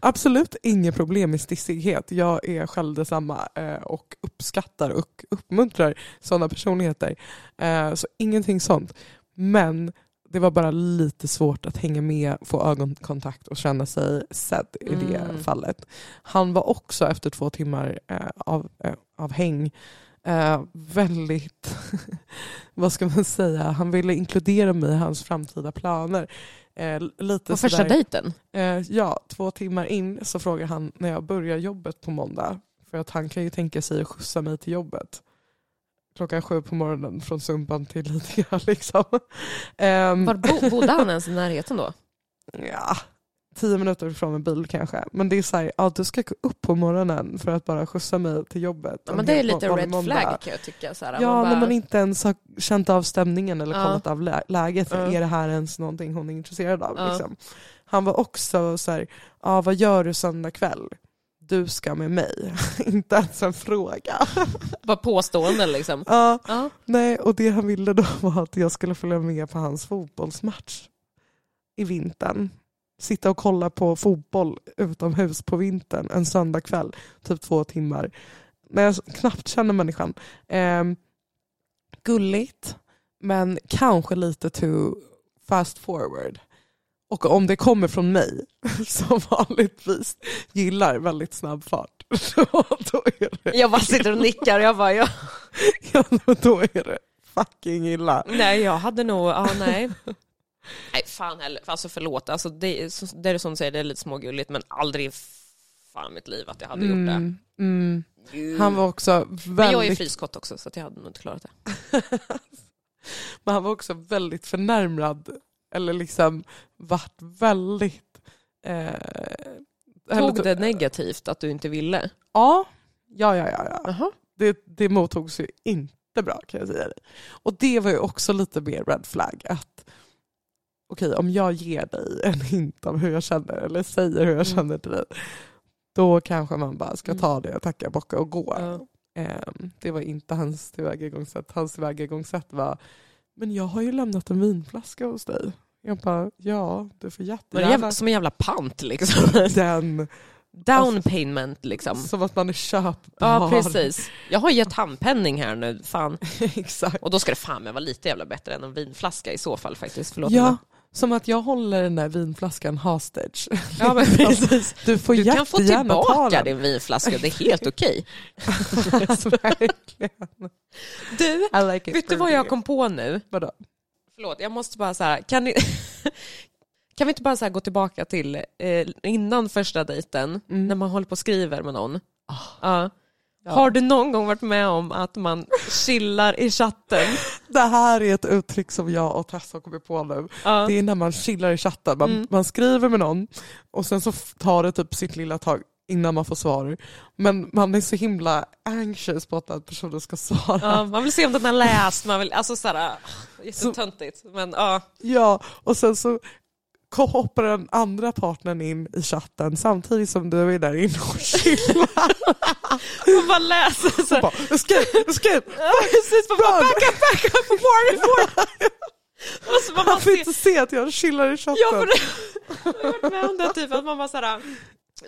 A: absolut inget problem med stissighet. Jag är själv detsamma eh, och uppskattar och uppmuntrar sådana personligheter. Eh, så ingenting sånt. Men det var bara lite svårt att hänga med, få ögonkontakt och känna sig sedd i det
B: Mm.
A: fallet. Han var också efter två timmar eh, av, av häng eh, väldigt, vad ska man säga, han ville inkludera mig i hans framtida planer. Eh, lite
B: På första
A: sådär-
B: dejten?
A: Eh, ja, två timmar in så frågar han när jag börjar jobbet på måndag. För att han kan ju tänka sig att skjutsa mig till jobbet. Klockan sju på morgonen från Sumpan till Lidingö. Liksom. Ehm,
B: Var bo, bodde han ens i närheten då?
A: ja, tio minuter ifrån en bil kanske. Men det är så här, ja, du ska gå upp på morgonen för att bara skjutsa mig till jobbet.
B: Ja,
A: en
B: men det är lite red
A: måndag.
B: flag kan jag tycka. Så här,
A: Ja,
B: bara,
A: när man inte ens har känt av stämningen eller
B: Ja.
A: kollat av lä- läget.
B: Ja.
A: Är det här ens någonting hon är intresserad av?
B: Ja.
A: Liksom. Han var också så här, ja, vad gör du söndag kväll? Du ska med mig. inte ens en fråga.
B: Bara påstående liksom.
A: ja,
B: Ja.
A: nej, och det han ville då var att jag skulle följa med på hans fotbollsmatch i vintern. Sitta och kolla på fotboll utomhus på vintern en söndag kväll, typ två timmar. När jag knappt känner människan. Ehm, gulligt, men kanske lite too fast forward. Och om det kommer från mig, som vanligtvis gillar väldigt snabb fart, då, är, det,
B: Jag bara sitter och nickar jag bara, ja.
A: ja, då är det fucking illa.
B: nej jag hade nog, ja nej. Nej fan heller, alltså förlåt, alltså, det, så- det är som du säger, det är lite smågulligt men aldrig fan mitt liv att jag hade gjort det.
A: Mm, mm. Han var också
B: Men jag är
A: väldigt,
B: friskott också så att jag hade nog inte klarat det.
A: men han var också väldigt förnärmad, eller liksom vart väldigt... Eh,
B: Tog det negativt att du inte ville?
A: Ja, ja, ja. ja, ja.
B: Jaha.
A: Det, det mottogs ju inte bra kan jag säga dig. Och det var ju också lite mer red flag. att Okej, om jag ger dig en hint av hur jag känner eller säger hur jag
B: Mm.
A: känner till dig, då kanske man bara ska
B: Mm.
A: ta det, tacka, bocka och gå.
B: Ja.
A: Ehm, det var inte hans tillvägagångssätt. Hans tillvägagångssätt var, men jag har ju lämnat en vinflaska hos dig. Jag bara, ja du får
B: Var det
A: jättegärna
B: jävla, som en jävla pant liksom.
A: den,
B: Down payment liksom.
A: som att man är köpbar.
B: Ja precis. Jag har gett handpenning här nu, fan.
A: Exakt.
B: Och då ska det fan vara lite jävla bättre än en vinflaska i så fall faktiskt. Förlåt
A: Ja,
B: mig.
A: Som att jag håller den där vinflaskan hostage.
B: ja men precis.
A: Du får
B: Du kan få tillbaka din vinflaska, det är helt okej.
A: Alltså, verkligen.
B: Du,
A: like
B: vet du vad jag kom på nu?
A: Vadå?
B: Förlåt, jag måste bara så här, kan, ni, kan vi inte bara så gå tillbaka till eh, innan första dejten,
A: Mm.
B: när man håller på och skriver med någon?
A: Ah.
B: Ja.
A: Ja.
B: Har du någon gång varit med om att man chillar i chatten?
A: Det här är ett uttryck som jag och Tessa har kommit på nu.
B: Ja.
A: Det är när man chillar i chatten. Man,
B: Mm.
A: man skriver med någon och sen så tar det typ sitt lilla tag innan man får svar. Men man är så himla anxious på att den personen ska svara.
B: Ja, man vill se om den har läst, man vill, alltså såhär, jättetöntigt. Men ja,
A: Ja, och sen så hoppar den andra partnern in i chatten samtidigt som du är där inne och chillar.
B: man bara läser så
A: Och bara, Escape, escape!
B: Ja precis, man bara back up, back up, more, more. Och så man
A: Han får
B: ser,
A: inte se att jag chillar i chatten.
B: jag har varit med om det typ att man bara såhär,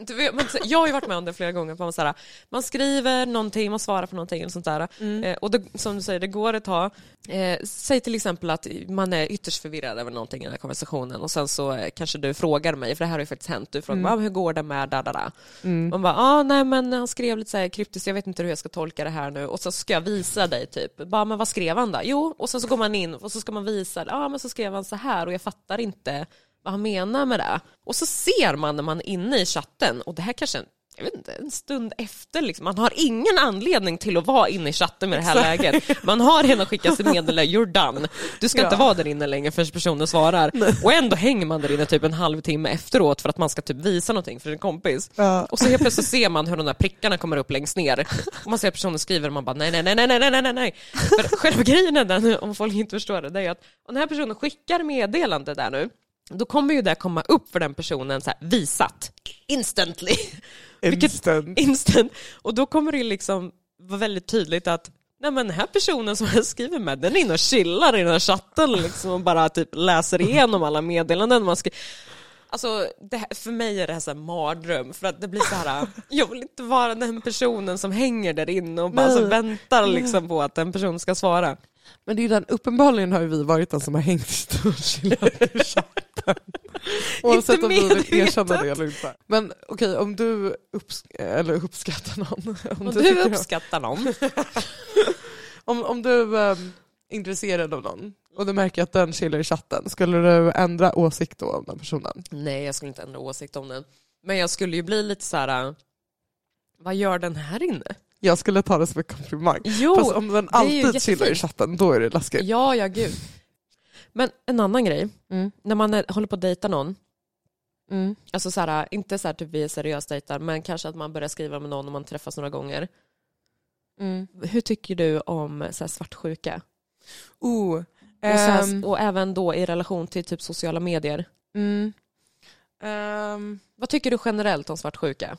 B: du vet, man, jag har ju varit med om det flera gånger, man, såhär, man skriver någonting, man svarar på någonting eller sånt där.
A: Mm.
B: Eh, och det, som du säger, det går ett tag. Eh, säg till exempel att man är ytterst förvirrad över någonting i den här konversationen och sen så eh, kanske du frågar mig, för det här har ju faktiskt hänt, du frågar
A: Mm.
B: "Ah, hur går det med da, da, da?
A: Mm.
B: Man bara, ah, nej men han skrev lite så här kryptiskt, jag vet inte hur jag ska tolka det här nu. Och så ska jag visa dig typ, bara, men vad skrev han då? Jo, och sen så går man in och så ska man visa, ja ah, men så skrev han så här och jag fattar inte vad han menar med det. Och så ser man när man är inne i chatten, och det här kanske jag vet inte, en stund efter, liksom. man har ingen anledning till att vara inne i chatten med det här läget. Man har redan skickat sitt meddelande, you're done. Du ska
A: Ja.
B: inte vara där inne längre förrän personen svarar. Och ändå hänger man där inne typ en halvtimme efteråt för att man ska typ visa någonting för en kompis.
A: Ja.
B: Och så helt plötsligt ser man hur de där prickarna kommer upp längst ner. Och man ser att personen skriver och man bara nej, nej, nej, nej, nej, nej, nej, nej. För själva grejen är den, om folk inte förstår det, det är att den här personen skickar meddelande där nu, då kommer ju det komma upp för den personen så här, visat, instantly. Vilket-
A: Instant.
B: Instant. Och då kommer det liksom vara väldigt tydligt att Nej men den här personen som jag skriver med, den är inne och chillar i den här chatten liksom och bara typ läser igenom alla meddelanden man skriver. Alltså här, för mig är det här så här mardröm för att det blir så här, jag vill inte vara den personen som hänger där inne och bara så väntar liksom på att en person ska svara.
A: Men det är den, uppenbarligen har ju vi varit den som har hängt och chillat i chatten. Oavsett om vi vill erkänna det eller inte. Men okej, om du upps eller uppskattar någon. Om,
B: Om
A: du,
B: du uppskattar någon,
A: om, om du är intresserad av någon och du märker att den chillar i chatten, skulle du ändra åsikt då om den personen?
B: nej jag skulle inte ändra åsikt om den. Men jag skulle ju bli lite så här. vad gör den här inne?
A: Jag skulle ta det som en komplimang.
B: Jo,
A: Fast om den alltid chillar i chatten, då är det läskigt.
B: Ja, ja gud. Men en annan grej,
A: Mm.
B: när man är, håller på att dejta någon,
A: Mm.
B: alltså så här, inte så här typ vi är seriösa dejtar, men kanske att man börjar skriva med någon och man träffas några gånger.
A: Mm.
B: Hur tycker du om så här, svartsjuka?
A: Oh,
B: Och, här,
A: ehm,
B: och även då i relation till typ sociala medier.
A: Ehm,
B: Vad tycker du generellt om svartsjuka?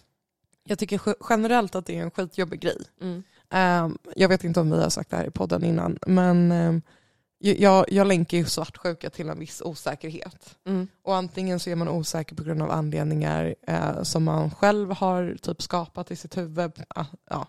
A: Jag tycker ge- generellt att det är en skitjobbig grej.
B: Mm.
A: Ehm, jag vet inte om vi har sagt det här i podden innan, men ehm, jag, jag länkar ju svartsjuka till en viss osäkerhet.
B: Mm.
A: Och antingen så är man osäker på grund av anledningar eh, som man själv har typ skapat i sitt huvud. Ah, ja.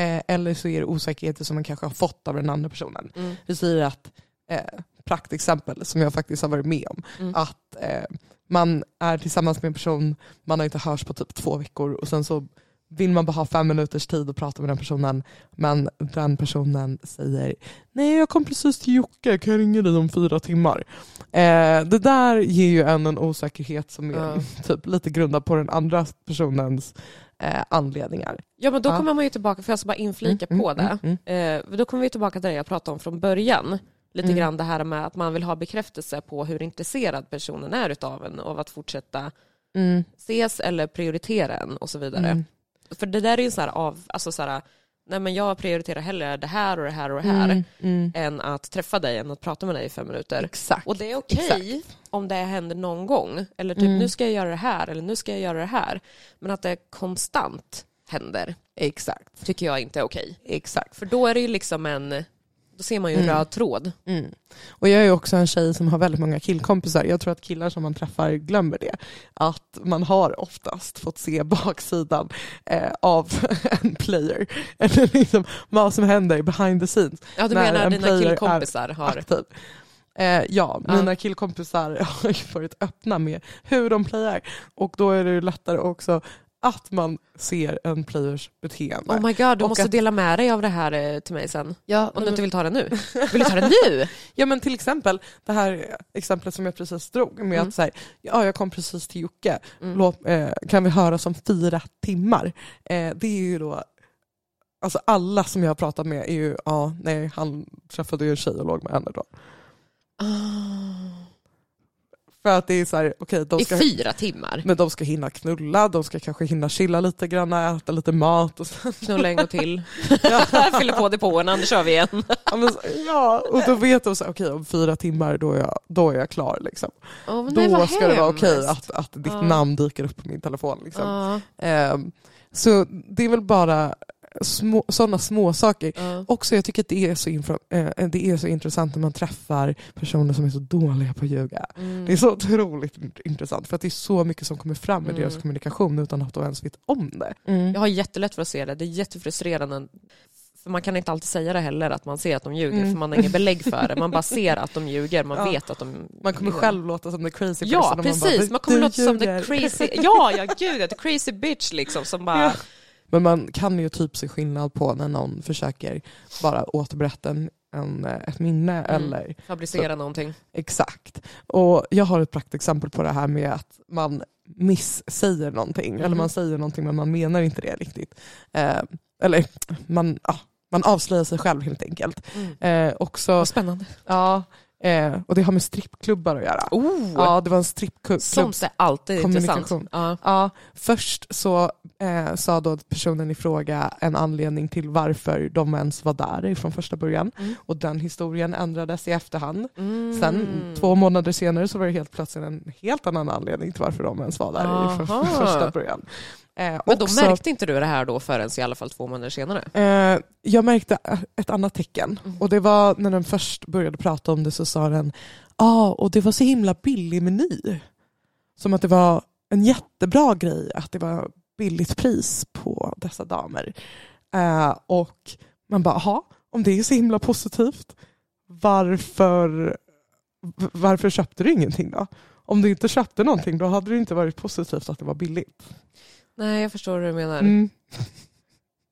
A: eh, eller så är det osäkerheter som man kanske har fått av den andra personen.
B: Mm.
A: Vi säger att, eh, praktexempel som jag faktiskt har varit med om,
B: Mm.
A: att eh, man är tillsammans med en person, man har inte hörts på typ två veckor och sen så vill man bara ha fem minuters tid att prata med den personen men den personen säger nej jag kom precis till Jocke, kan jag ringa dig om fyra timmar? Eh, det där ger ju en en osäkerhet som är
B: Ja.
A: typ lite grundad på den andra personens eh, anledningar.
B: Ja men då kommer man ju tillbaka, för jag ska bara inflika
A: Mm,
B: på
A: mm,
B: det.
A: mm,
B: Eh, då kommer vi tillbaka till det jag pratade om från början. Lite
A: Mm.
B: grann det här med att man vill ha bekräftelse på hur intresserad personen är utav en och att fortsätta
A: Mm,
B: ses eller prioritera en och så vidare.
A: mm,
B: För det där är ju så här av, alltså så här, nej men jag prioriterar hellre det här och det här och det här
A: mm, mm.
B: än att träffa dig, än att prata med dig i fem minuter.
A: Exakt.
B: Och det är okej om det händer någon gång, eller typ
A: Mm.
B: nu ska jag göra det här, eller nu ska jag göra det här. Men att det konstant händer,
A: Exakt.
B: tycker jag inte är okej.
A: Exakt.
B: För då är det ju liksom en, Då ser man ju en
A: Mm.
B: röd tråd.
A: Mm. Och jag är också en tjej som har väldigt många killkompisar. Jag tror att killar som man träffar glömmer det. Att man har oftast fått se baksidan eh, av en player. Eller liksom vad som händer behind the scenes.
B: Ja, du menar
A: en
B: dina killkompisar har...
A: Aktiv. Eh, ja,
B: Ja.
A: mina killkompisar har ju varit öppna med hur de playar. Och då är det ju lättare också att man ser en players beteende.
B: Oh my god, du
A: Och
B: måste
A: att-
B: dela med dig av det här eh, till mig sen.
A: ja,
B: Om du inte vill ta det nu. Vill du ta det nu?
A: Ja men till exempel det här exemplet som jag precis drog med
B: Mm.
A: att säga, ja jag kom precis till Jocke,
B: Mm.
A: Låt, eh, kan vi höra som fyra timmar? Eh, det är ju då, alltså alla som jag har pratat med är ju, ja nej han träffade ju en tjej och låg med henne då.
B: Ah.
A: För att det är så här, okej de
B: I
A: ska,
B: fyra timmar.
A: men de ska hinna knulla, de ska kanske hinna chilla lite grann, äta lite mat och sen,
B: Knulla en gång till.
A: ja,
B: Fyller på depåerna, nu kör vi igen.
A: ja, men, så- ja, och då vet de så okej om fyra timmar då är jag, då är jag klar liksom.
B: Oh,
A: Då
B: nej,
A: ska det vara okej att, att ditt
B: Ja.
A: namn dyker upp på min telefon. Liksom.
B: Ja,
A: Ehm, så det är väl bara små, sådana små saker.
B: ja.
A: Också jag tycker att det är, så infra, eh, det är så intressant när man träffar personer som är så dåliga på att ljuga.
B: Mm.
A: Det är så otroligt int- intressant för att det är så mycket som kommer fram i
B: Mm.
A: deras kommunikation utan att de ens vet om det.
B: Jag har jättelätt för att se det, det är jättefrustrerande. För man kan inte alltid säga det heller, att man ser att de ljuger,
A: Mm.
B: för man har inget belägg för det. Man bara ser att de ljuger, man
A: Ja.
B: vet att de
A: Man kommer
B: ljuger.
A: själv låta som the crazy person.
B: Ja,
A: och man
B: precis.
A: bara,
B: Man kommer
A: "Du
B: låta som the
A: ljuger."
B: crazy... Ja, ja gud, the crazy bitch liksom som bara...
A: Ja. Men man kan ju typ se skillnad på när någon försöker bara återberätta en, en, ett minne
B: Mm.
A: eller
B: fabricera någonting.
A: Exakt. Och jag har ett praktexempel på det här med att man missäger någonting.
B: Mhm.
A: Eller man säger någonting men man menar inte det riktigt. Eh, eller man, ja, man avslöjar sig själv helt enkelt.
B: Mm.
A: Eh, också,
B: Vad spännande.
A: ja, eh, och det har med strippklubbar att göra.
B: Oh,
A: Ja, det var en strippklubb.
B: sånt är alltid intressant. Ja.
A: Ja, först så eh, sa då personen i fråga en anledning till varför de ens var där från första början.
B: Mm.
A: Och den historien ändrades i efterhand.
B: Mm.
A: Sen två månader senare så var det helt plötsligt en helt annan anledning till varför de ens var där
B: Aha.
A: första början. Eh,
B: Men då
A: också,
B: märkte inte du det här då förrän i alla fall två månader senare?
A: eh, jag märkte ett annat tecken
B: Mm.
A: och det var när den först började prata om det så sa den ja ah, och det var så himla billig meny. Som att det var en jättebra grej att det var billigt pris på dessa damer. Eh, och man bara, jaha, om det är så himla positivt, varför, varför köpte du ingenting då? Om du inte köpte någonting då hade det inte varit positivt att det var billigt.
B: Nej, jag förstår vad du menar.
A: Mm.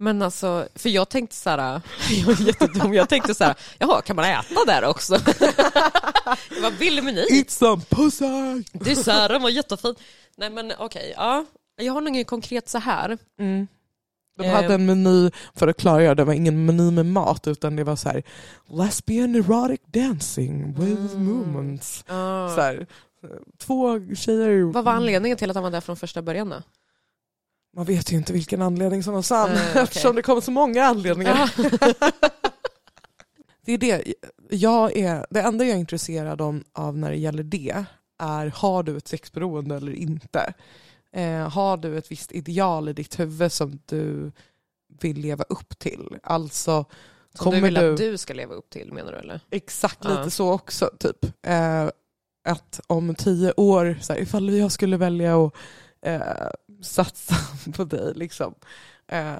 B: Men alltså, för jag tänkte så här, jag är jättedum, jag tänkte så här, jaha, kan man äta där också? det var billig meny.
A: Eat some pussy!
B: Desserten var jättefin. Nej men okej, ja. Jag har nog inget konkret så här.
A: Mm. De
B: Eh.
A: hade en meny, för att klargöra, det var ingen meny med mat utan det var så här lesbian erotic dancing with
B: Mm.
A: movements.
B: Ja.
A: Så här, två tjejer.
B: Vad var anledningen till att han var där från första början då?
A: Man vet ju inte vilken anledning som var sann
B: Eh, okej.
A: eftersom det kom så många anledningar. Det är det, jag är, det enda jag är intresserad om, av när det gäller det är har du ett sexberoende eller inte? Eh, har du ett visst ideal i ditt huvud som du vill leva upp till? Alltså,
B: Som
A: kommer
B: du vill
A: du...
B: att du ska leva upp till menar du eller?
A: Exakt lite så också. Typ. Eh, att om tio år, så här, ifall jag skulle välja att eh, satsa på dig, liksom, eh,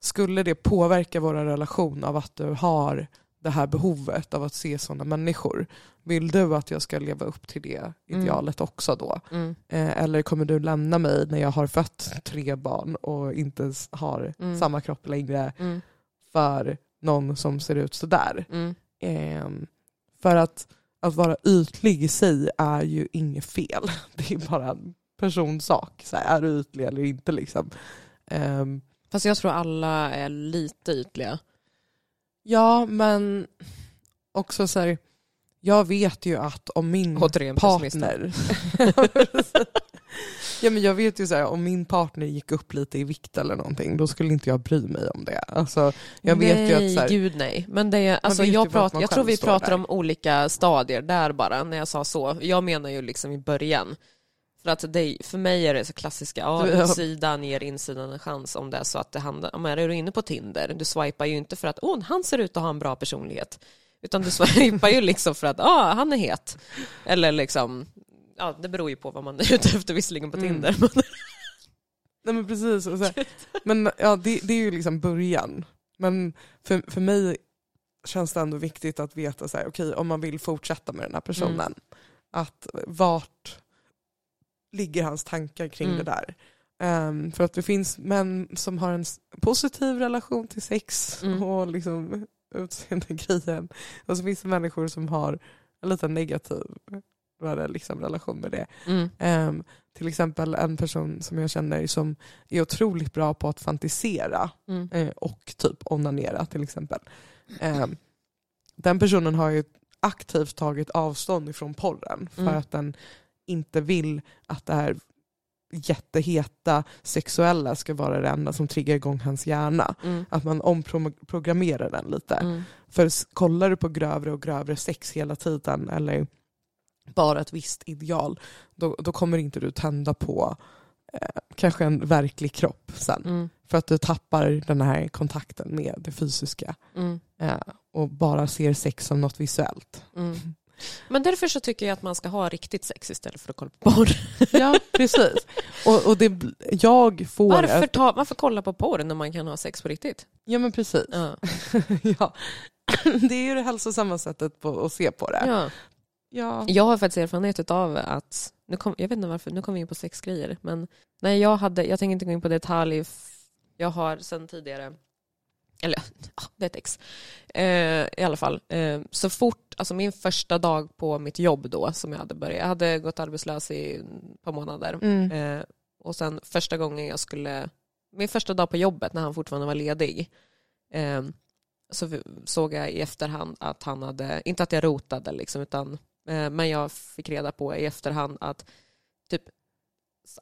A: skulle det påverka vår relation av att du har det här behovet av att se sådana människor? Vill du att jag ska leva upp till det
B: Mm.
A: idealet också då?
B: Mm.
A: Eh, eller kommer du lämna mig när jag har fött tre barn och inte har
B: Mm.
A: samma kropp längre
B: Mm.
A: för någon som ser ut sådär?
B: Mm.
A: Ehm, för att, att vara ytlig i sig är ju inget fel. Det är bara en personsak. Så här, är du ytlig eller inte? Liksom. Ehm,
B: Fast jag tror alla är lite ytliga.
A: ja, men också så här, jag vet ju att om min
B: Återigen
A: partner... ja, men jag vet ju så här, om min partner gick upp lite i vikt eller någonting, då skulle inte jag bry mig om det. Alltså, jag vet
B: nej,
A: ju att så här,
B: gud nej. Men det är, alltså,
A: vet
B: jag, prat, jag tror vi pratar
A: där.
B: om olika stadier där bara, när jag sa så. Jag menar ju liksom i början. För att det, för mig är det så klassiska, ja, utsidan ger insidan en chans om det är så att det handlar, om är du inne på Tinder, du swipar ju inte för att åh, han ser ut att ha en bra personlighet. Utan du swipar ju liksom för att ah, han är het. Eller liksom, ja det beror ju på vad man är ute efter visserligen på
A: Mm.
B: Tinder. Men,
A: Nej men precis. Och så här, men ja, det, det är ju liksom början. Men för, för mig känns det ändå viktigt att veta så här, okej, om man vill fortsätta med den här personen.
B: Mm.
A: Att vart ligger hans tankar kring
B: Mm.
A: det där? Ehm, för att det finns män som har en positiv relation till sex
B: Mm.
A: och liksom utseende grejen. Och så finns det människor som har en lite negativ liksom, relation med det.
B: mm,
A: Ehm, till exempel en person som jag känner som är otroligt bra på att fantisera
B: mm,
A: eh, och typ onanera till exempel. Ehm, den personen har ju aktivt tagit avstånd ifrån porren för
B: Mm.
A: att den inte vill att det här jätteheta sexuella ska vara det enda som triggar igång hans hjärna.
B: mm,
A: Att man omprogrammerar den lite.
B: mm,
A: För kollar du på grövre och grövre sex hela tiden eller bara ett visst ideal, då, då kommer inte du tända på eh, kanske en verklig kropp sen.
B: mm,
A: För att du tappar den här kontakten med det fysiska
B: mm,
A: eh, och bara ser sex som något visuellt.
B: mm. Men därför så tycker jag att man ska ha riktigt sex istället för att kolla på porr.
A: Ja, precis. Och, och det, jag får...
B: Varför, ta, varför kolla på porr när man kan ha sex på riktigt?
A: Ja men precis.
B: Ja.
A: ja. Det är ju det hälsosamma sättet på att se på det.
B: Ja.
A: Ja.
B: Jag har faktiskt erfarenhet av att, nu kom, jag vet inte varför, nu kommer vi in på sexgrejer, men nej, jag, hade, jag tänker inte gå in på detalj, jag har sedan tidigare, eller ja, det är ett ex, eh, i alla fall, eh, så fort, alltså min första dag på mitt jobb då, som jag hade börjat, jag hade gått arbetslös i ett par månader,
A: Mm.
B: Eh, och sen första gången jag skulle, min första dag på jobbet när han fortfarande var ledig, eh, så såg jag i efterhand att han hade, inte att jag rotade liksom, utan, men jag fick reda på i efterhand att typ,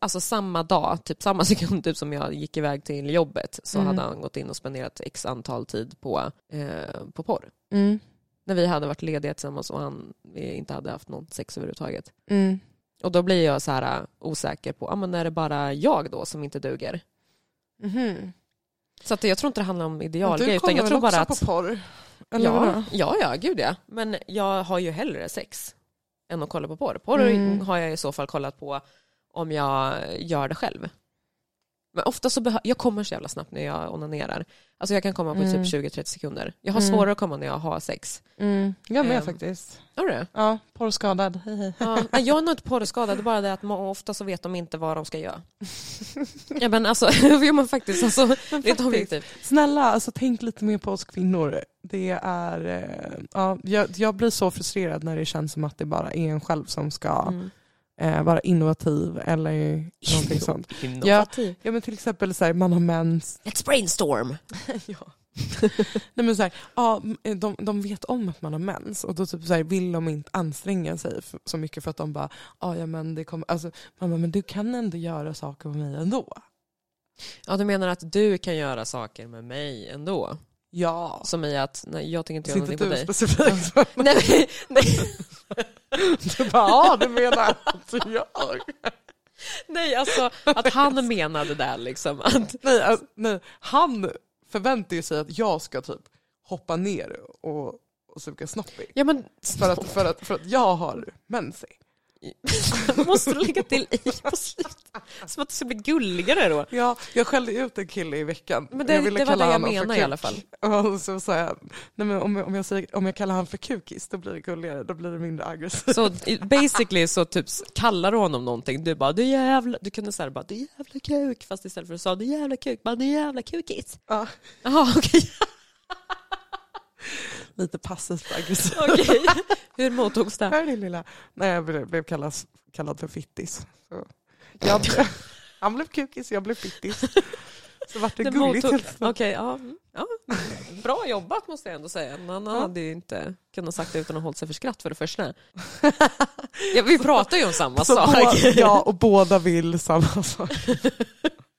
B: alltså samma dag, typ samma sekund typ som jag gick iväg till jobbet, så
A: Mm.
B: hade han gått in och spenderat x antal tid på, eh, på porr.
A: Mm.
B: När vi hade varit lediga tillsammans och han inte hade haft någon sex överhuvudtaget.
A: Mm.
B: Och då blir jag så här äh, osäker på, ah, men är det bara jag då som inte duger?
A: Mhm.
B: Så att jag tror inte det handlar om
A: Du
B: idealgrej, utan
A: kollar
B: jag tror bara
A: också
B: att...
A: på porr? Eller
B: Ja, ja, ja, gud ja. Men jag har ju hellre sex än att kolla på porr. Porr
A: Mm.
B: har jag i så fall kollat på om jag gör det själv. Men ofta så behö- jag kommer så jävla snabbt när jag onanerar. Alltså jag kan komma på
A: Mm.
B: typ 20-30 sekunder. Jag har
A: Mm.
B: svårare att komma när jag har sex.
A: Mm. Jag med
B: Ehm.
A: faktiskt.
B: Har du?
A: Ja, porrskadad.
B: Ja, nej, jag är nog inte porrskadad, det är bara det att ofta så vet de inte vad de ska göra. ja men alltså, jo men faktiskt, alltså, är inte objektivt.
A: Snälla, alltså, tänk lite mer på oss kvinnor. Det är, eh, ja, jag, jag blir så frustrerad när det känns som att det bara är en själv som ska
B: Mm.
A: Eh, vara innovativ eller någonting sånt.
B: Innovativ.
A: Ja men till exempel så här, man har mens.
B: Let's brainstorm.
A: ja. Nej, men så här, ja, de, de vet om att man har mens och då typ så här, vill de inte anstränga sig för, så mycket för att de bara, "Ja, ja men det kommer, alltså, man bara, men du kan ändå göra saker med mig ändå.
B: Ja, du menar att du kan göra saker med mig ändå?
A: Ja.
B: Som i att, nej jag tänker inte göra någonting på dig.
A: specifikt.
B: nej, nej,
A: Du bara, ja du menar att gör.
B: nej, alltså att han menade där liksom. Att,
A: Nej, alltså, nej, han förväntar ju sig att jag ska typ hoppa ner och, och suga snoppig.
B: ja men,
A: För att, för, att, för att jag har mens.
B: måste du lägga till i på slutet? Som att det ska bli gulligare då.
A: Ja, jag skällde ut en kille i veckan.
B: Men det-
A: jag ville
B: det var
A: kalla
B: det jag menade i alla fall.
A: Och så sa jag, nej men om, om, jag säger, om jag kallar honom för kukis då blir det gulligare, då blir det mindre aggressivt.
B: Så basically så typ kallar du honom någonting, du bara du jävla, du kunde säga bara du jävla kuk, fast istället för att säga du jävla kuk, bara du jävla kukis.
A: Ja,
B: Jaha okej,
A: lite passivt aggressivt.
B: okej. Hur mottogs det?
A: Din lilla. Nej, jag blev, blev kallad, kallad för fittis. Så jag han blev kukis, jag blev fittis. Så vart det,
B: Det
A: gulligt.
B: Okej, ja. mm, ja. Bra jobbat måste jag ändå säga. Man
A: Ja.
B: hade ju inte kunnat sagt det utan att hålla sig för skratt för det första. Ja, vi pratar ju om samma
A: Så
B: sak.
A: ja, och båda vill samma sak.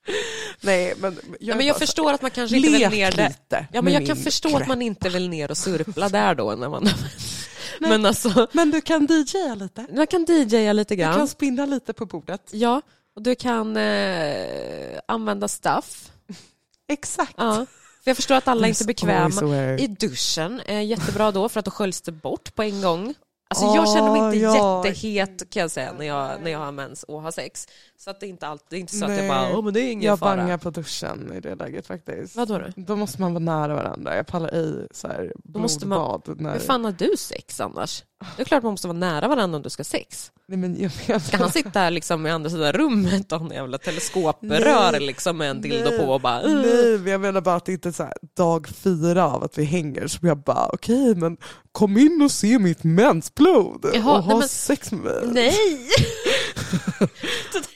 A: Nej, men
B: Ja,
A: är
B: men jag förstår att man kanske inte vill ner där.
A: lite
B: Ja, men jag kan förstå
A: kropp.
B: att man inte vill ner och surpla där då. När man...
A: Nej.
B: Men alltså,
A: Men du kan DJa lite.
B: man kan DJa lite
A: Du
B: grann.
A: kan spinna lite på bordet.
B: Ja, och du kan eh, använda stuff.
A: Exakt.
B: Ja. För jag förstår att alla inte är bekväma. I duschen är jättebra då för att då sköljs det bort på en gång. Alltså jag känner mig inte
A: ja.
B: jättehet kan jag säga när jag, när jag har mens och har sex. Så att det är inte alltid, det är inte så att
A: Nej.
B: jag bara, åh men det är ingen
A: Jag
B: fara.
A: bangar på duschen i det läget faktiskt.
B: Vadå då?
A: Då måste man vara nära varandra. Jag pallar i så här
B: måste man-
A: blodbad. När...
B: Hur fan har du sex annars? Det är klart man måste vara nära varandra om du ska ha sex.
A: Nej, men jag menar...
B: Ska han sitta liksom i andra sidan rummet och ha en jävla teleskoprör
A: Nej.
B: liksom med en dildo
A: Nej.
B: på och bara... "Uh."
A: Nej, men jag menar bara att det inte är så här, dag fyra av att vi hänger som jag bara okej men kom in och se mitt mensblod och ha
B: nej, men-
A: sex med mig.
B: Nej!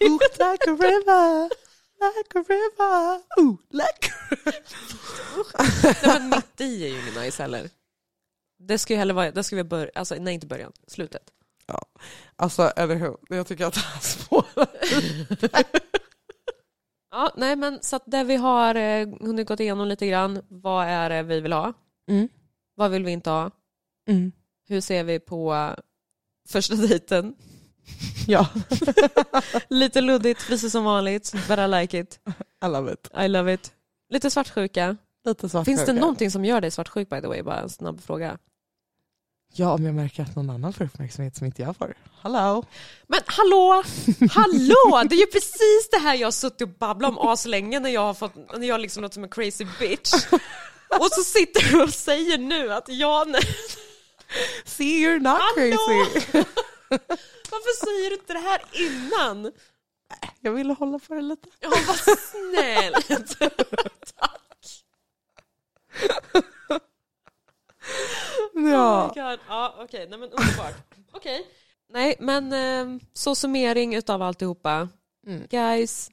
A: Ooh, like a river, like a river, ooh, like
B: nej men mitt i är ju ingen nice heller. Det ska ju heller vara, det ska vi börja, alltså nej inte början, slutet.
A: Alltså eller hur, jag tycker att det här spårar.
B: Ja, nej men så att det vi har eh, hunnit gått igenom lite grann, vad är det vi vill ha?
A: Mm.
B: Vad vill vi inte ha?
A: Mm.
B: Hur ser vi på eh, första dejten?
A: Ja,
B: Lite luddigt, precis som vanligt, but I like it.
A: I love it.
B: I love it. Lite svartsjuka.
A: Lite svart
B: Finns det någonting som gör dig svartsjuk by the way? Bara en snabb fråga.
A: Ja, om jag märker att någon annan får uppmärksamhet som inte jag får. Hallå?
B: Men hallå! Hallå! Det är ju precis det här jag har suttit och babblat om aslänge när jag har fått, när jag liksom låter som en crazy bitch. Och så sitter du och säger nu att jag,
A: See you're not
B: Hallå?
A: crazy.
B: varför säger du inte det här innan?
A: Jag ville hålla på det lite.
B: Ja, vad snällt. Tack.
A: Ja.
B: Oh my God. Ja, okej, nej men underbart. Okej. Nej, men eh, så summering utav alltihopa.
A: Mm.
B: Guys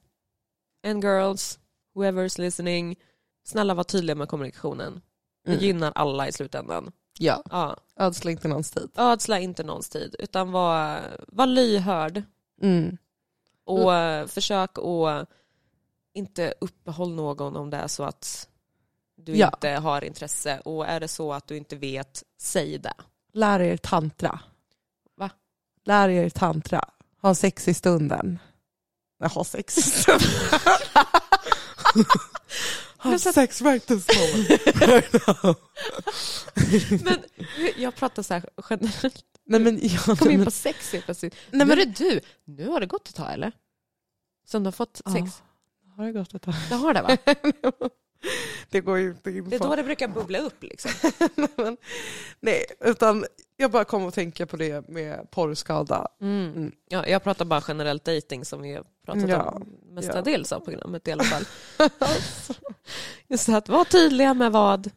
B: and girls, whoever's listening, snälla var tydliga med kommunikationen. Det
A: Mm.
B: gynnar alla i slutändan.
A: Ja,
B: Ja.
A: ödsla inte någons tid.
B: Ödsla inte någons tid, utan var, var lyhörd
A: Mm.
B: och eh, försök att inte uppehålla någon om det är så att du
A: Ja.
B: inte har intresse och är det så att du inte vet, säg det.
A: Lär er tantra.
B: Va?
A: Lär er tantra. Ha sex i stunden. Nej, ha sex i stunden. ha sex right this moment.
B: Men jag pratar så här generellt,
A: Nej men, ja,
B: kom in
A: men,
B: på sex helt plötsligt.
A: nej,
B: Nu är
A: men
B: det du, nu har det gått ett tag eller? Som du har fått
A: Ja.
B: sex?
A: har det gått ett tag?
B: Det har det va?
A: Det går ju inte in
B: Det är
A: på.
B: då det brukar bubbla upp liksom.
A: men, nej, utan jag bara kom att tänka på det med porrskada.
B: Mm.
A: Mm.
B: Ja, jag pratar bara generellt dating som vi har pratat
A: Ja,
B: om mestadels av programmet i alla fall. Just att vara tydliga med vad.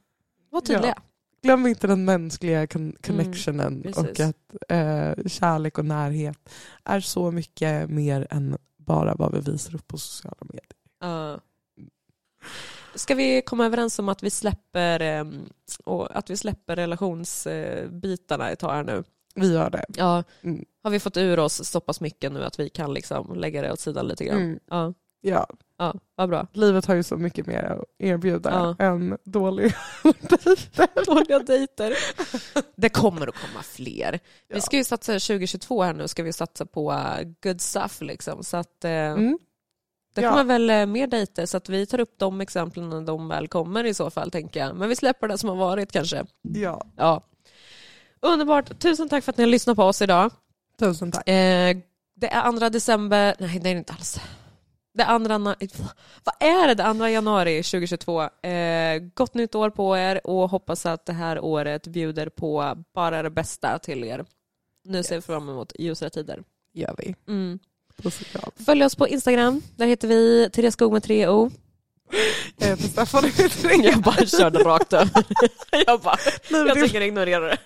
B: Var tydliga.
A: Glöm inte den mänskliga con- connectionen
B: Mm,
A: och att eh, kärlek och närhet är så mycket mer än bara vad vi visar upp på sociala medier.
B: Ja. Ska vi komma överens om att vi släpper, ehm, och att vi släpper relationsbitarna ett tag här nu?
A: Vi gör det.
B: Ja.
A: Mm.
B: Har vi fått ur oss så pass mycket nu att vi kan liksom lägga det åt sidan lite grann?
A: Mm.
B: Ja.
A: Ja,
B: ja, vad bra.
A: livet har ju så mycket mer att erbjuda
B: Ja.
A: än dålig dejter.
B: Dåliga dejter. Det kommer att komma fler.
A: Ja.
B: Vi ska ju satsa 2022 här nu, ska vi satsa på uh, good stuff liksom. Så att eh,
A: Mm.
B: Det
A: Ja.
B: kommer väl eh, mer dejter så att vi tar upp de exemplen när de väl kommer i så fall tänker jag. Men vi släpper det som har varit kanske.
A: Ja,
B: Ja. Underbart. Tusen tack för att ni har lyssnat på oss idag.
A: tusen tack.
B: Eh, det är andra december, nej det är det inte alls. Det andra, vad är det, det andra januari 2022. Eh, gott nytt år på er och hoppas att det här året bjuder på bara det bästa till er. Nu ser vi fram emot ljusa tider.
A: gör vi.
B: Mm. Följ oss på Instagram, där heter vi Therese Skog med tre O.
A: Jag heter Staffan.
B: Jag bara körde rakt över. jag bara, jag tänker ignorera det.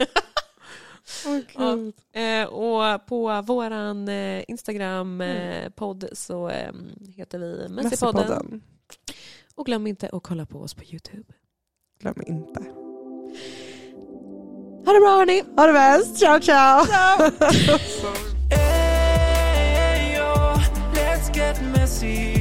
A: Åh, Gud.
B: Eh, och på våran eh, Instagram
A: Mm.
B: eh, podd så eh, heter vi. Messypodden. Och glöm inte att kolla på oss på Youtube.
A: Glöm inte.
B: Ha det bra hörni!
A: Ha det bäst. Ciao, ciao.
C: Hey, messy.